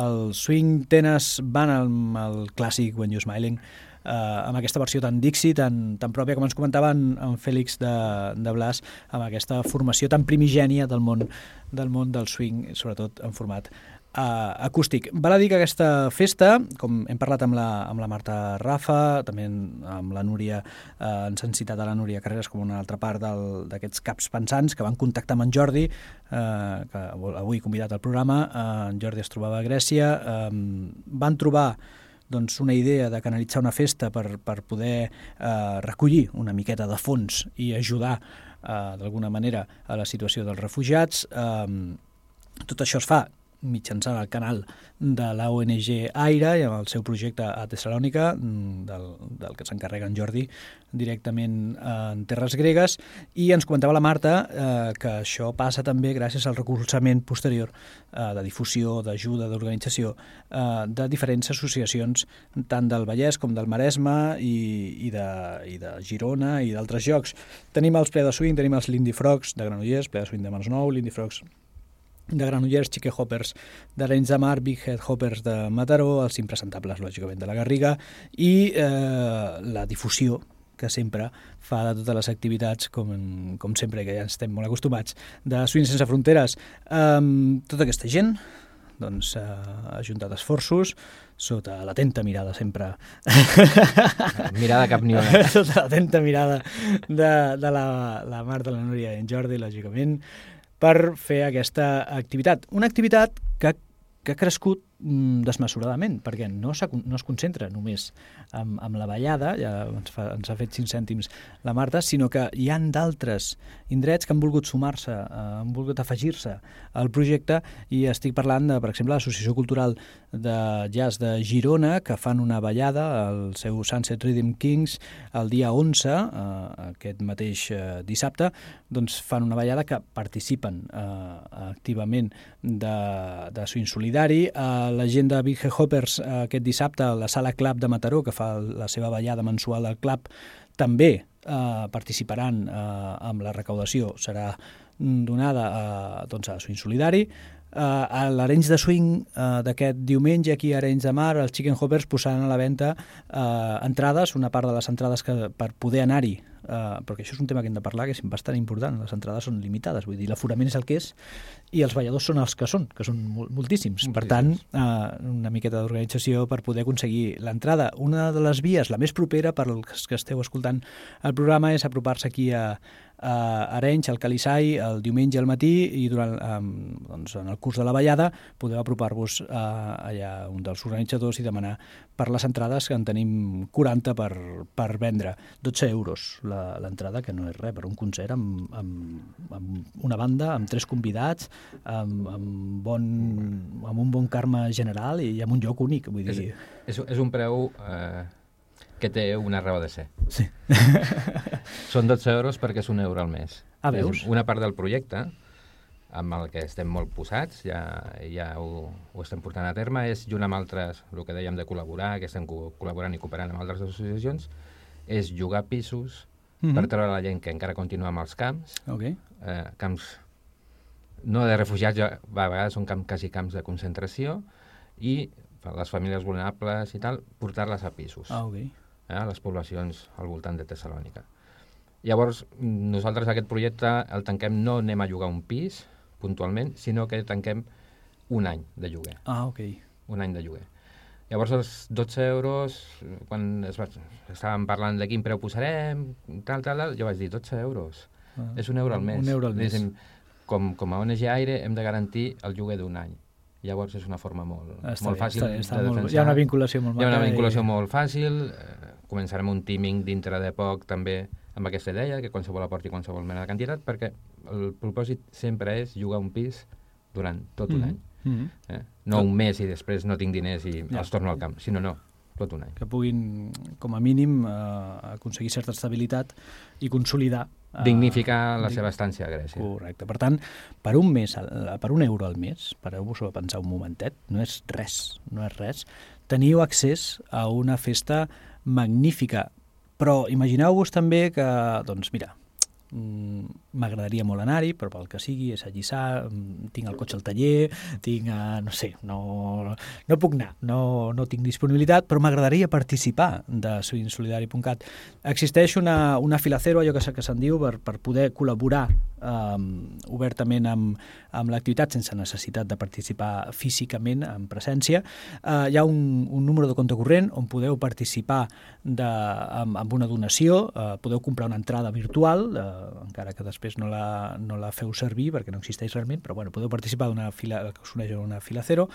el Swing Tennis Band, el, el clàssic When You Smiling, eh, amb aquesta versió tan Dixie, tan, tan pròpia, com ens comentava en, en Fèlix de, de Blas, amb aquesta formació tan primigènia del món del món del swing, sobretot en format uh, acústic. Val a dir que aquesta festa, com hem parlat amb la, amb la Marta Rafa, també amb la Núria, uh, ens han citat a la Núria Carreras com una altra part d'aquests caps pensants que van contactar amb en Jordi, uh, que avui convidat al programa, uh, en Jordi es trobava a Grècia, um, van trobar doncs, una idea de canalitzar una festa per, per poder eh, recollir una miqueta de fons i ajudar eh, d'alguna manera a la situació dels refugiats. Eh, tot això es fa mitjançant el canal de la ONG Aire i amb el seu projecte a Tessalònica, mm, del, del que s'encarrega en Jordi, directament en terres gregues, i ens comentava la Marta eh, que això passa també gràcies al recolzament posterior eh, de difusió, d'ajuda, d'organització eh, de diferents associacions, tant del Vallès com del Maresme i, i, de, i de Girona i d'altres llocs. Tenim els Ple de Swing, tenim els Lindy Frogs de Granollers, Ple de Swing de Masnou, Lindy Frogs de Granollers, Chique Hoppers d'Arenys de Mar, Big Head Hoppers de Mataró, els impresentables, lògicament, de la Garriga, i eh, la difusió que sempre fa de totes les activitats, com, com sempre, que ja estem molt acostumats, de Swing Sense Fronteres. Um, tota aquesta gent doncs, uh, ha juntat esforços sota l'atenta mirada sempre. Mirada cap ni una. sota l'atenta mirada de, de la, la Marta, la Núria i en Jordi, lògicament, per fer aquesta activitat. Una activitat que, que ha crescut desmesuradament, perquè no, no es concentra només amb, amb la ballada, ja ens, fa, ens ha fet 5 cèntims la Marta, sinó que hi han d'altres indrets que han volgut sumar-se, eh, han volgut afegir-se al projecte i estic parlant de, per exemple, l'Associació Cultural de Jazz de Girona, que fan una ballada, el seu Sunset Rhythm Kings, el dia 11, eh, aquest mateix eh, dissabte, doncs fan una ballada que participen eh, activament de, de Swing Solidari, eh, la gent de Big Hoppers eh, aquest dissabte a la Sala Club de Mataró, que fa la seva ballada mensual al Club, també eh, participaran eh, amb la recaudació. Serà donada a, doncs, a Swing Solidari. Eh, a l'Arenys de Swing eh, d'aquest diumenge aquí a Arenys de Mar, els Chicken Hoppers posaran a la venda eh, entrades, una part de les entrades que per poder anar-hi eh, perquè això és un tema que hem de parlar, que és bastant important. Les entrades són limitades, vull dir, l'aforament és el que és i els balladors són els que són, que són moltíssims. moltíssims. Per tant, eh, una miqueta d'organització per poder aconseguir l'entrada. Una de les vies, la més propera per als que esteu escoltant el programa, és apropar-se aquí a, a Arenys, al Calissai, el diumenge al matí i durant, um, doncs, en el curs de la ballada podeu apropar-vos a, allà a un dels organitzadors i demanar per les entrades, que en tenim 40 per, per vendre. 12 euros l'entrada, que no és res, per un concert amb, amb, amb una banda, amb tres convidats, amb, amb, bon, amb un bon karma general i amb un lloc únic. Vull dir... És, és, és un preu... Eh que té una raó de ser. Sí. Són 12 euros perquè és un euro al mes. Ah, veus? És una part del projecte, amb el que estem molt posats, ja, ja ho, ho estem portant a terme, és junt amb altres, el que dèiem de col·laborar, que estem co col·laborant i cooperant amb altres associacions, és jugar pisos mm -hmm. per treure la gent que encara continua amb els camps, okay. eh, camps no de refugiats, a vegades són camp, quasi camps de concentració, i les famílies vulnerables i tal, portar-les a pisos. Ah, okay eh, a les poblacions al voltant de Tessalònica. Llavors, nosaltres aquest projecte el tanquem, no anem a llogar un pis puntualment, sinó que tanquem un any de lloguer. Ah, ok. Un any de lloguer. Llavors, els 12 euros, quan es va, estàvem parlant de quin preu posarem, tal, tal, tal, jo vaig dir 12 euros. Ah, és un euro al mes. Un euro al mes. Diguéssim, com, com a ONG Aire hem de garantir el lloguer d'un any. Llavors és una forma molt, està molt bé, fàcil està, està de molt, defensar. Hi ha una vinculació molt Hi ha una vinculació i... molt fàcil, eh, començarem un teaming dintre de poc també amb aquesta idea, que qualsevol aporti qualsevol mena de quantitat, perquè el propòsit sempre és jugar un pis durant tot un mm -hmm. any. Mm -hmm. Eh? No un mes i després no tinc diners i Ja. els torno al camp, sinó no, tot un any. que puguin, com a mínim, eh, aconseguir certa estabilitat i consolidar eh, Dignificar la seva estància a Grècia. Correcte. Per tant, per un mes, per un euro al mes, pareu-vos-ho a pensar un momentet, no és res, no és res, teniu accés a una festa magnífica però imagineu-vos també que, doncs mira, mm, m'agradaria molt anar-hi, però pel que sigui, és a Lliçà, mm, tinc el cotxe al taller, tinc, uh, no sé, no, no puc anar, no, no tinc disponibilitat, però m'agradaria participar de swingsolidari.cat. Existeix una, una filacero, allò que, que se'n diu, per, per poder col·laborar um, obertament amb, amb l'activitat sense necessitat de participar físicament, en presència. Uh, hi ha un, un número de compte corrent on podeu participar de, amb, amb una donació, uh, podeu comprar una entrada virtual, uh, encara que després no la, no la feu servir perquè no existeix realment, però bueno, podeu participar d'una fila, que us uneix a una fila zero.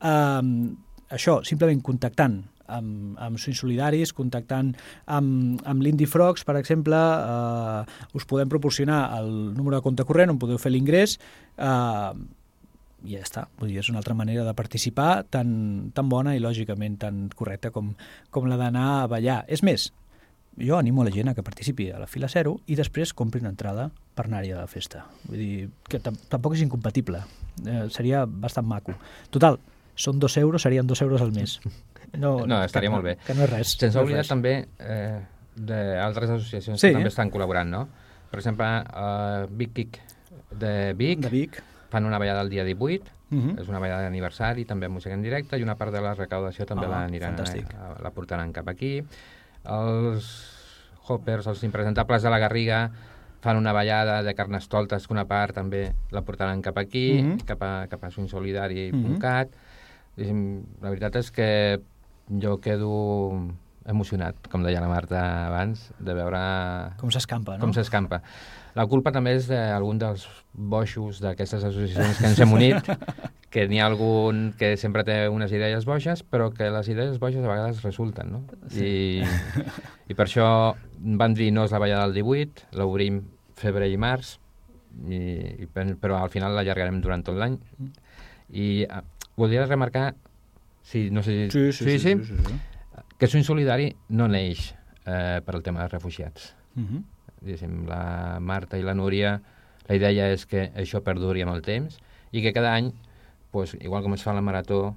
Um, això, simplement contactant amb, amb Swing Solidaris, contactant amb, amb l'Indie Frogs, per exemple, eh, us podem proporcionar el número de compte corrent on podeu fer l'ingrés eh, i ja està. Vull dir, és una altra manera de participar tan, tan bona i lògicament tan correcta com, com la d'anar a ballar. És més, jo animo a la gent a que participi a la fila zero i després compri una entrada per anar-hi a la festa. Vull dir, que tam tampoc és incompatible. Eh, seria bastant maco. Total, són dos euros, serien dos euros al mes. No, No, estaria que, molt bé. Que no és res. Sense no oblidar també eh, d'altres associacions Sí. que també estan col·laborant, no? Per exemple, eh, Big Kick de Vic, De Vic. fan una ballada el dia 18, Uh -huh. és una ballada d'aniversari, també amb música en directe, i una part de la recaudació també Ah, la, aniran, fantàstic. a, la portaran cap aquí. Els Hoppers, els impresentables de la Garriga, fan una ballada de carnestoltes que una part també la portaran cap aquí, Mhm. cap a, cap a swingsolidari.cat. Mm La veritat és que jo quedo emocionat, com deia la Marta abans, de veure Com s'escampa, no? com s'escampa. La culpa també és d'algun dels boixos d'aquestes associacions que ens hem unit, que n'hi ha algun que sempre té unes idees boixes, però que les idees boixes a vegades resulten, no? Sí. I, I per això van dir no és la ballada del 18, l'obrim febrer i març, i, i, però al final l'allargarem durant tot l'any. I eh, voldria remarcar, si, no sé si... Sí, sí, sí. sí, sí, sí. que Swing Solidari no neix eh, per al tema dels refugiats Uh -huh. Diguéssim, la Marta i la Núria, la idea és que això perduri amb el temps i que cada any, pues, igual com es fa la marató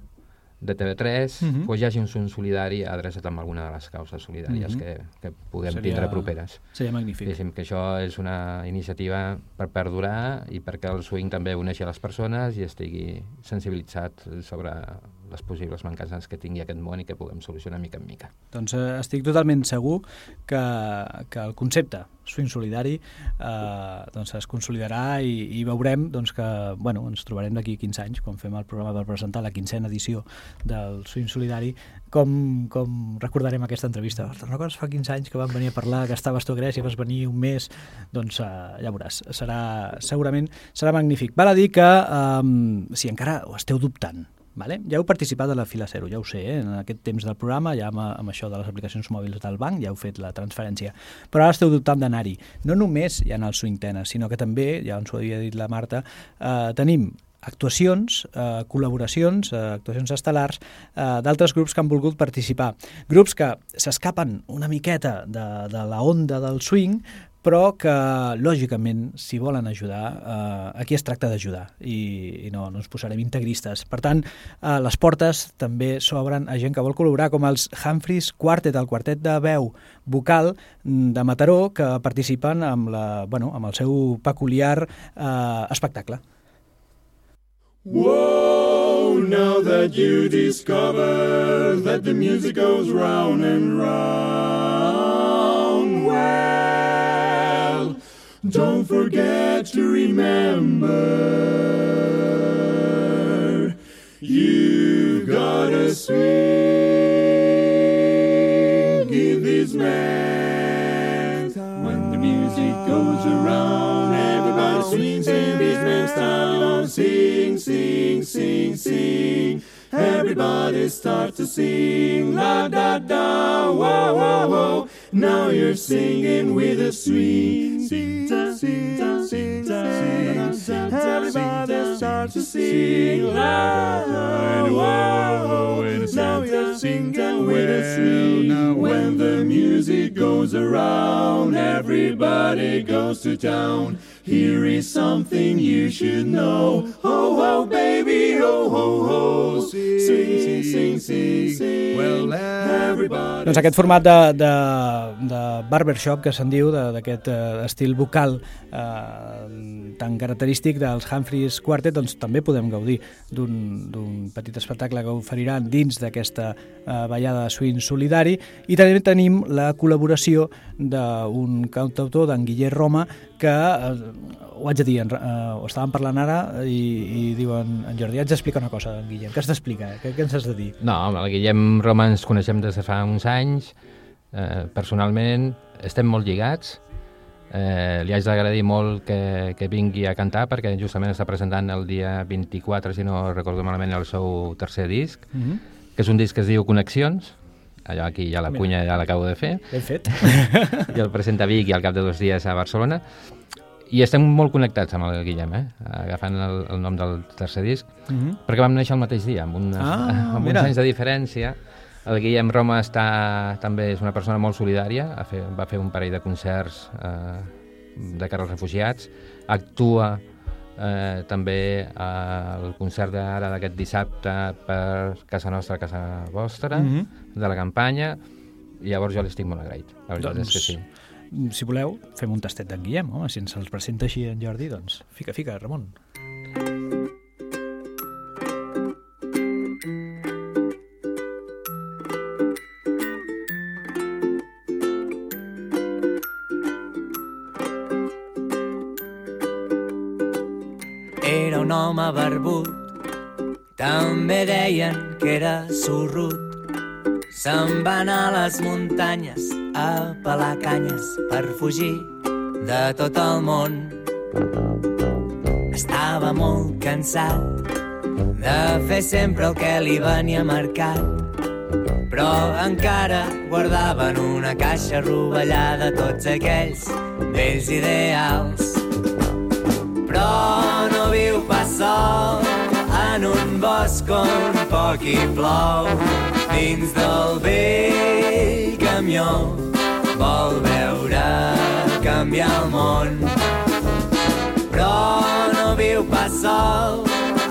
de TV3, Mhm. pues, hi hagi un son solidari adreçat amb alguna de les causes solidàries Mhm. que, que puguem Seria- tindre properes. Seria magnífic. Diguéssim que això és una iniciativa per perdurar i perquè el swing també uneixi a les persones i estigui sensibilitzat sobre les possibles mancances que tingui aquest món i que puguem solucionar mica en mica. Doncs eh, estic totalment segur que, que el concepte swing solidari eh, doncs es consolidarà i, i veurem doncs, que bueno, ens trobarem d'aquí 15 anys quan fem el programa per presentar la quinzena edició del swing solidari com, com recordarem aquesta entrevista te'n recordes fa 15 anys que vam venir a parlar que estaves tu a Grècia, vas venir un mes doncs eh, ja veuràs, serà, segurament serà magnífic. Val a dir que eh, si encara ho esteu dubtant Vale? Ja heu participat a la fila zero, ja ho sé, eh? en aquest temps del programa, ja amb, amb això de les aplicacions mòbils del banc, ja heu fet la transferència. Però ara esteu dubtant d'anar-hi. No només hi ha el swing tennis, sinó que també, ja ens ho havia dit la Marta, eh, tenim actuacions, eh, col·laboracions, eh, actuacions estel·lars eh, d'altres grups que han volgut participar. Grups que s'escapen una miqueta de, de la onda del swing, però que, lògicament, si volen ajudar, eh, aquí es tracta d'ajudar i, i no, no ens posarem integristes. Per tant, eh, les portes també s'obren a gent que vol col·laborar, com els Humphreys Quartet, el quartet de veu vocal de Mataró, que participen amb, la, bueno, amb el seu peculiar eh, espectacle. Whoa, now that you discover that the music goes round and round, well, don't forget to remember you've got a swing. Give this man when the music goes around, everybody swings in this man's town. Sing, sing, sing, sing. Everybody start to sing. La da da, whoa, whoa, whoa. Now you're singing with a sweet, da, sing, sing, sing. Everybody start to sing. Whoa, whoa. Now you're singing with a swing. When the music goes around, everybody goes to town. Here is something you should know. Ho, ho, baby, ho, ho, ho. Sing, sing, sing, sing, sing. Well, everybody. Doncs aquest format de, de, de barbershop que se'n diu, d'aquest eh, estil vocal eh, tan característic dels Humphreys Quartet, doncs també podem gaudir d'un petit espectacle que oferiran dins d'aquesta eh, ballada de swing solidari i també tenim la col·laboració d'un cantautor, d'en Guiller Roma, que eh, ho haig de dir, en, eh, ho estàvem parlant ara i, i diuen, en Jordi, haig d'explicar una cosa, en Guillem, què has d'explicar? Què, què ens has de dir? No, amb el Guillem Roma ens coneixem des de fa uns anys. Eh, personalment estem molt lligats. Eh, li haig d'agradir molt que, que vingui a cantar perquè justament està presentant el dia 24, si no recordo malament, el seu tercer disc, Mm -hmm. que és un disc que es diu Connexions. Allò aquí ja la cunya ja l'acabo de fer. Ben fet. I el presenta a Vic i al cap de dos dies a Barcelona. I estem molt connectats amb el Guillem, eh? agafant el, el nom del tercer disc, Mm -hmm. perquè vam néixer el mateix dia, amb, unes, Ah, amb mira. uns anys de diferència. El Guillem Roma està, també és una persona molt solidària, ha fet, va fer un parell de concerts eh, de cara als refugiats, actua eh, també al concert d'ara d'aquest dissabte per Casa Nostra, Casa Vostra, Mhm. de la campanya, i llavors jo li estic molt agraït, la veritat Doncs- és que sí. Si voleu, fem un tastet d'en Guillem, home, si ens els presenta així en Jordi, doncs fica, fica, Ramon. Deien que era sorrut. Se'n va anar a les muntanyes a pelar canyes per fugir de tot el món. Estava molt cansat de fer sempre el que li venia marcat, però encara guardava en una caixa rovellada tots aquells vells ideals però bosc on poc hi plou dins del vell camió. Vol veure canviar el món però no viu pas sol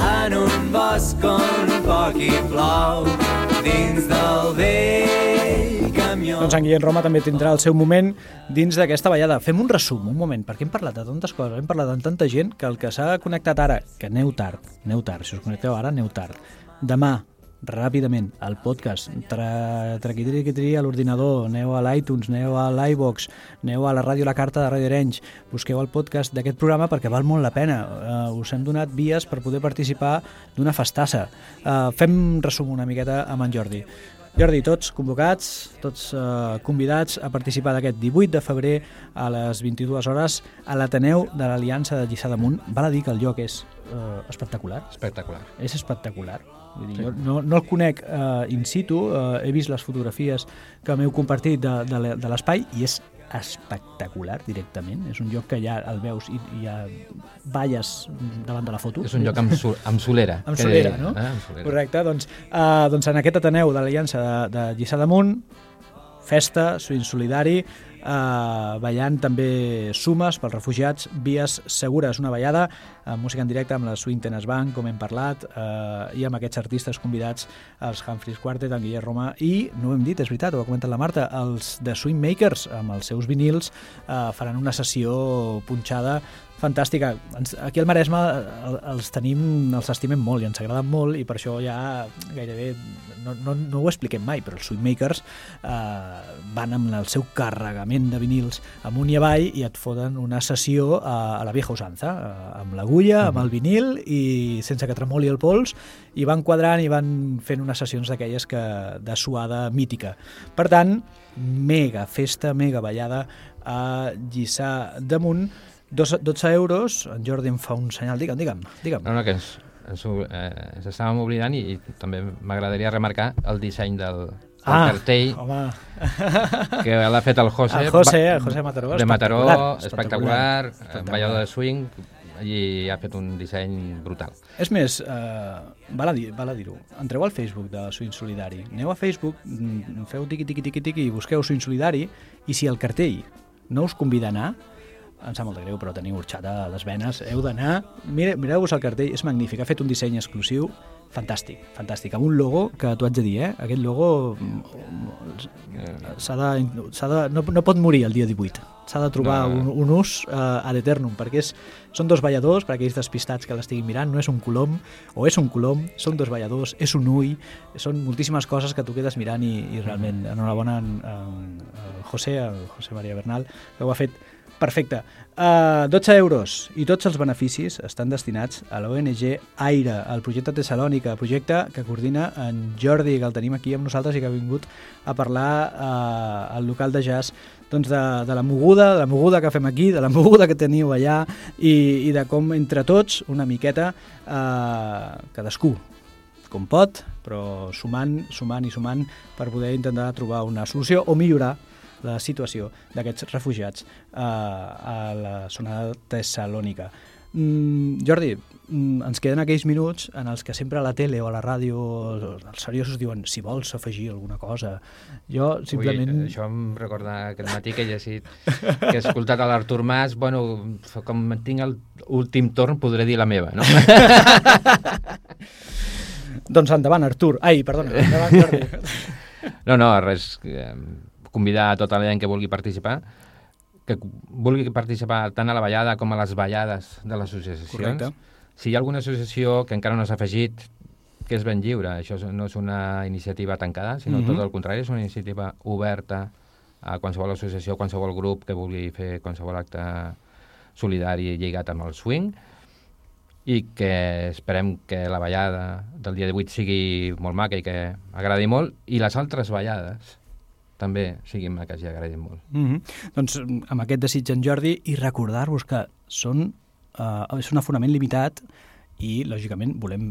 en un bosc on poc hi plou dins del vell Doncs en Guillem Roma també tindrà el seu moment dins d'aquesta ballada. Fem un resum, un moment, perquè hem parlat de tantes coses, hem parlat amb tanta gent que el que s'ha connectat ara, que aneu tard, aneu tard, si us connecteu ara, aneu tard. Demà, ràpidament, al podcast, tra traquitri a l'ordinador, aneu a l'iTunes, aneu a l'iVox, aneu a la ràdio La Carta de Ràdio Arenys, busqueu el podcast d'aquest programa perquè val molt la pena. Uh, us hem donat vies per poder participar d'una festassa. Uh, fem resum una miqueta amb en Jordi. Jordi, tots convocats, tots eh, convidats a participar d'aquest 18 de febrer a les 22 hores a l'Ateneu de l'Aliança de Lliçà d'Amunt. Val a dir que el lloc és eh, espectacular, Espectacular. és espectacular. Vull dir, jo no, no el conec eh, in situ, eh, he vist les fotografies que m'heu compartit de, de, de l'espai i és espectacular directament. És un lloc que ja el veus i, i ja balles davant de la foto. És un lloc amb, sol, amb solera. Amb solera, deia, no? Eh? Amb solera. Correcte, doncs, uh, doncs en aquest Ateneu de l'Aliança de, de Lliçà d'Amunt, festa, swing solidari, uh, ballant també sumes pels refugiats, vies segures, una ballada, amb música en directe amb la Swing Tennis Band, com hem parlat, uh, i amb aquests artistes convidats, els Humphreys Quartet, en Guillermo Roma, i, no ho hem dit, és veritat, ho ha comentat la Marta, els de Swing Makers, amb els seus vinils, uh, faran una sessió punxada fantàstica. Aquí al Maresme el- els tenim, els estimem molt i ens agraden molt i per això ja gairebé no, no, no ho expliquem mai, però els Sweetmakers eh, van amb el seu carregament de vinils amunt i avall i et foten una sessió a, a la vieja usanza, eh, amb l'agulla, amb el vinil i sense que tremoli el pols i van quadrant i van fent unes sessions d'aquelles que de suada mítica. Per tant, mega festa, mega ballada a Lliçà d'Amunt, Dos, 12 euros, en Jordi em fa un senyal, digue'm, digue'm, digue'm. No, no, que ens, ens, ho- eh, ens estàvem oblidant i, i també m'agradaria remarcar el disseny del, del Ah, cartell home, que l'ha fet el José. El José, el José Mataró, De Mataró, espectacular, espectacular, espectacular, ballador de swing, i ha fet un disseny brutal. És més, eh, val a dir- val a dir-ho, entreu al Facebook de Swing Solidari, aneu a Facebook, mm, feu tiqui, tiqui, tiqui, tiqui, i busqueu Swing Solidari, i si el cartell no us convida a anar, em sap molt de greu, però teniu orxata a les venes, heu d'anar... Mire, Mireu-vos el cartell, és magnífic, ha fet un disseny exclusiu, fantàstic, fantàstic, amb un logo que t'ho haig de dir, eh? Aquest logo mm, s'ha de, de, no, no pot morir el dia 18, s'ha de trobar No, un, un ús uh, ad eternum, perquè és, són dos balladors, per aquells despistats que l'estiguin mirant, no és un colom, o és un colom, són dos balladors, és un ull, són moltíssimes coses que tu quedes mirant i, i realment, enhorabona en, en, en José, el José María Bernal, que ho ha fet perfecte. Uh, 12 euros i tots els beneficis estan destinats a l'ONG AIRE, el projecte Tessalònica, projecte que coordina en Jordi, que el tenim aquí amb nosaltres i que ha vingut a parlar uh, al local de jazz doncs de, de la moguda, de la moguda que fem aquí, de la moguda que teniu allà i, i de com entre tots, una miqueta, eh, cadascú com pot, però sumant, sumant i sumant per poder intentar trobar una solució o millorar la situació d'aquests refugiats eh, a la zona de Tessalònica. Mm, Jordi, mm, ens queden aquells minuts en els que sempre a la tele o a la ràdio els seriosos diuen si vols afegir alguna cosa. Jo simplement... Ui, això em recorda aquest matí que he llegit, que he escoltat a l'Artur Mas, bueno, com tinc l'últim torn podré dir la meva, no? Doncs endavant, Artur. Ai, perdona, endavant, Jordi. No, no, res. eh, Convidar a tota la gent que vulgui participar, que vulgui participar tant a la ballada com a les ballades de les associacions. Correcte. Si hi ha alguna associació que encara no s'ha afegit, que és ben lliure, això no és una iniciativa tancada, sinó Mhm. tot el contrari, és una iniciativa oberta a qualsevol associació, qualsevol grup que vulgui fer qualsevol acte solidari lligat amb el swing i que esperem que la ballada del dia 18 sigui molt maca i que agradi molt i les altres ballades també siguin maques i agradin molt. Mm -hmm. Doncs amb aquest desig en Jordi i recordar-vos que són, uh, és un afonament limitat i, lògicament, volem,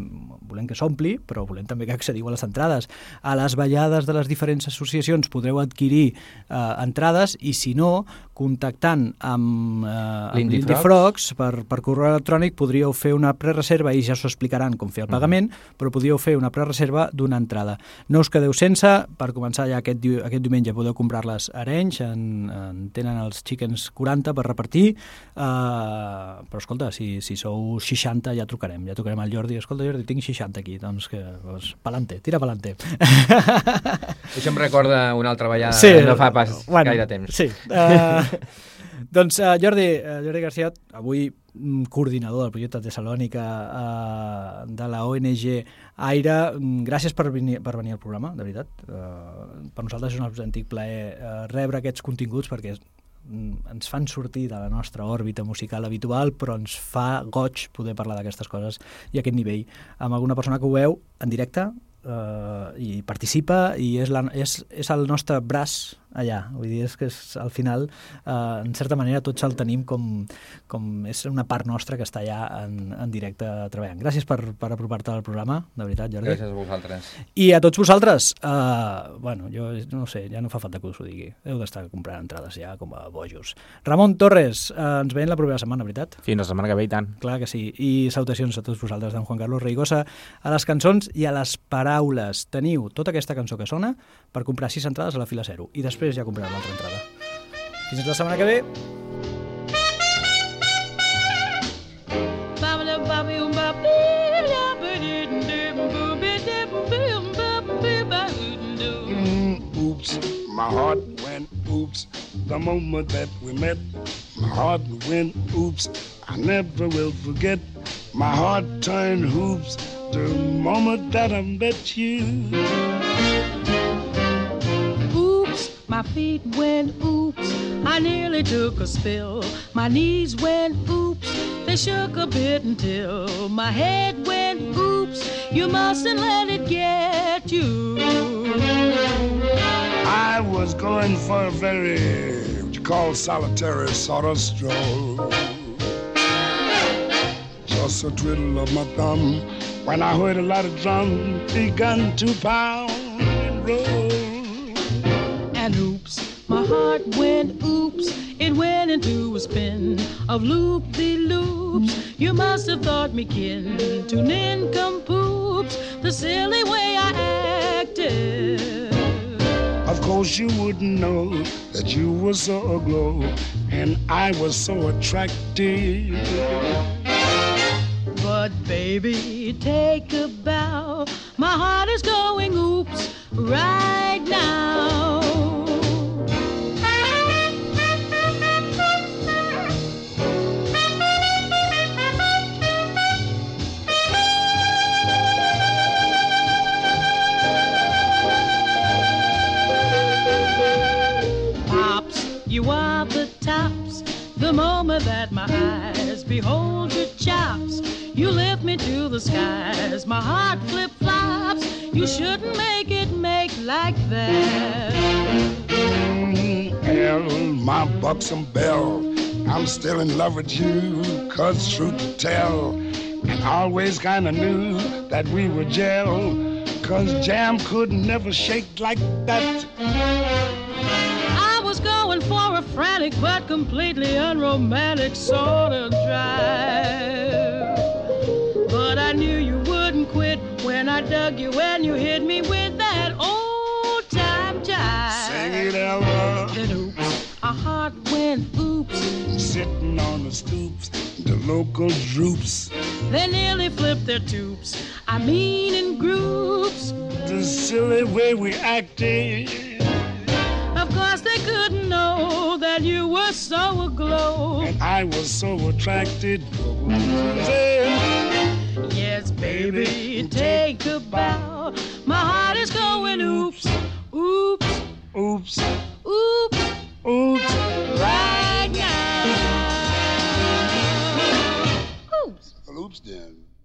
volem que s'ompli, però volem també que accediu a les entrades. A les ballades de les diferents associacions podreu adquirir eh, entrades i, si no, contactant amb, eh, Frogs per, per correu electrònic podríeu fer una prereserva i ja s'ho explicaran com fer el pagament, però podríeu fer una prereserva d'una entrada. No us quedeu sense, per començar ja aquest, aquest diumenge podeu comprar-les a Arenys, en, en, tenen els chickens 40 per repartir, eh, però escolta, si, si sou 60 ja trucarem, ja trucarem al Jordi, escolta Jordi, tinc 60 aquí, doncs que, doncs, palante, tira palante. Això em recorda una altra ballada Sí, no fa pas bueno, gaire temps. Sí. Uh, doncs uh, Jordi, uh, Jordi García, avui mm, coordinador del projecte Tessalònica uh, de la ONG Aire, mm, gràcies per venir, per venir al programa, de veritat. Uh, per nosaltres és un autèntic plaer uh, rebre aquests continguts perquè ens fan sortir de la nostra òrbita musical habitual, però ens fa goig poder parlar d'aquestes coses i a aquest nivell. Amb alguna persona que ho veu en directe eh, i participa i és, la, és, és el nostre braç allà. Vull dir, és que és, al final, eh, en certa manera, tots el tenim com, com és una part nostra que està allà en, en directe treballant. Gràcies per, per apropar-te al programa, de veritat, Jordi. Gràcies a vosaltres. I a tots vosaltres, eh, bueno, jo no sé, ja no fa falta que us ho digui. Heu d'estar comprant entrades ja com a bojos. Ramon Torres, eh, ens veiem la propera setmana, veritat? Fins la setmana que ve i tant. Clar que sí. I salutacions a tots vosaltres d'en Juan Carlos Reigosa a les cançons i a les paraules. Teniu tota aquesta cançó que sona per comprar sis entrades a la fila 0 i després ja comprareu l'altra entrada. Fins la setmana que ve. Mm, oops, my heart went oops the moment that we met. My heart went oops, I never will forget. My heart turned hoops the moment that I met you. My feet went oops. I nearly took a spill. My knees went oops. They shook a bit until my head went oops. You mustn't let it get you. I was going for a very, what you call solitary sort of stroll. Just a twiddle of my thumb when I heard a lot of drum begun to pound and roll. My heart went oops. It went into a spin of loop de loops. You must have thought me kin to nincompoops, the silly way I acted. Of course you wouldn't know that you were so aglow and I was so attractive. But baby, take a bow. My heart is going oops right now. That my eyes behold your chops, you lift me to the skies. My heart flip flops. You shouldn't make it make like that. L, my buxom belle. I'm still in love with you, cause truth to tell. And always kinda knew that we were gel. Cause jam could never shake like that. I was going for a frantic but completely unromantic sort of drive. But I knew you wouldn't quit when I dug you and you hit me with that old time jive. Sing it, Ella. Then oops, our heart went oops. Sitting on the stoops, the local droops. They nearly flipped their tubes. I mean in groups. The silly way we acted. Of course they couldn't know that you were so aglow. And I was so attracted. Yes, baby, take a bow. My heart is going oops, oops, Oops, oops, oops. right now. Oops. Oops then.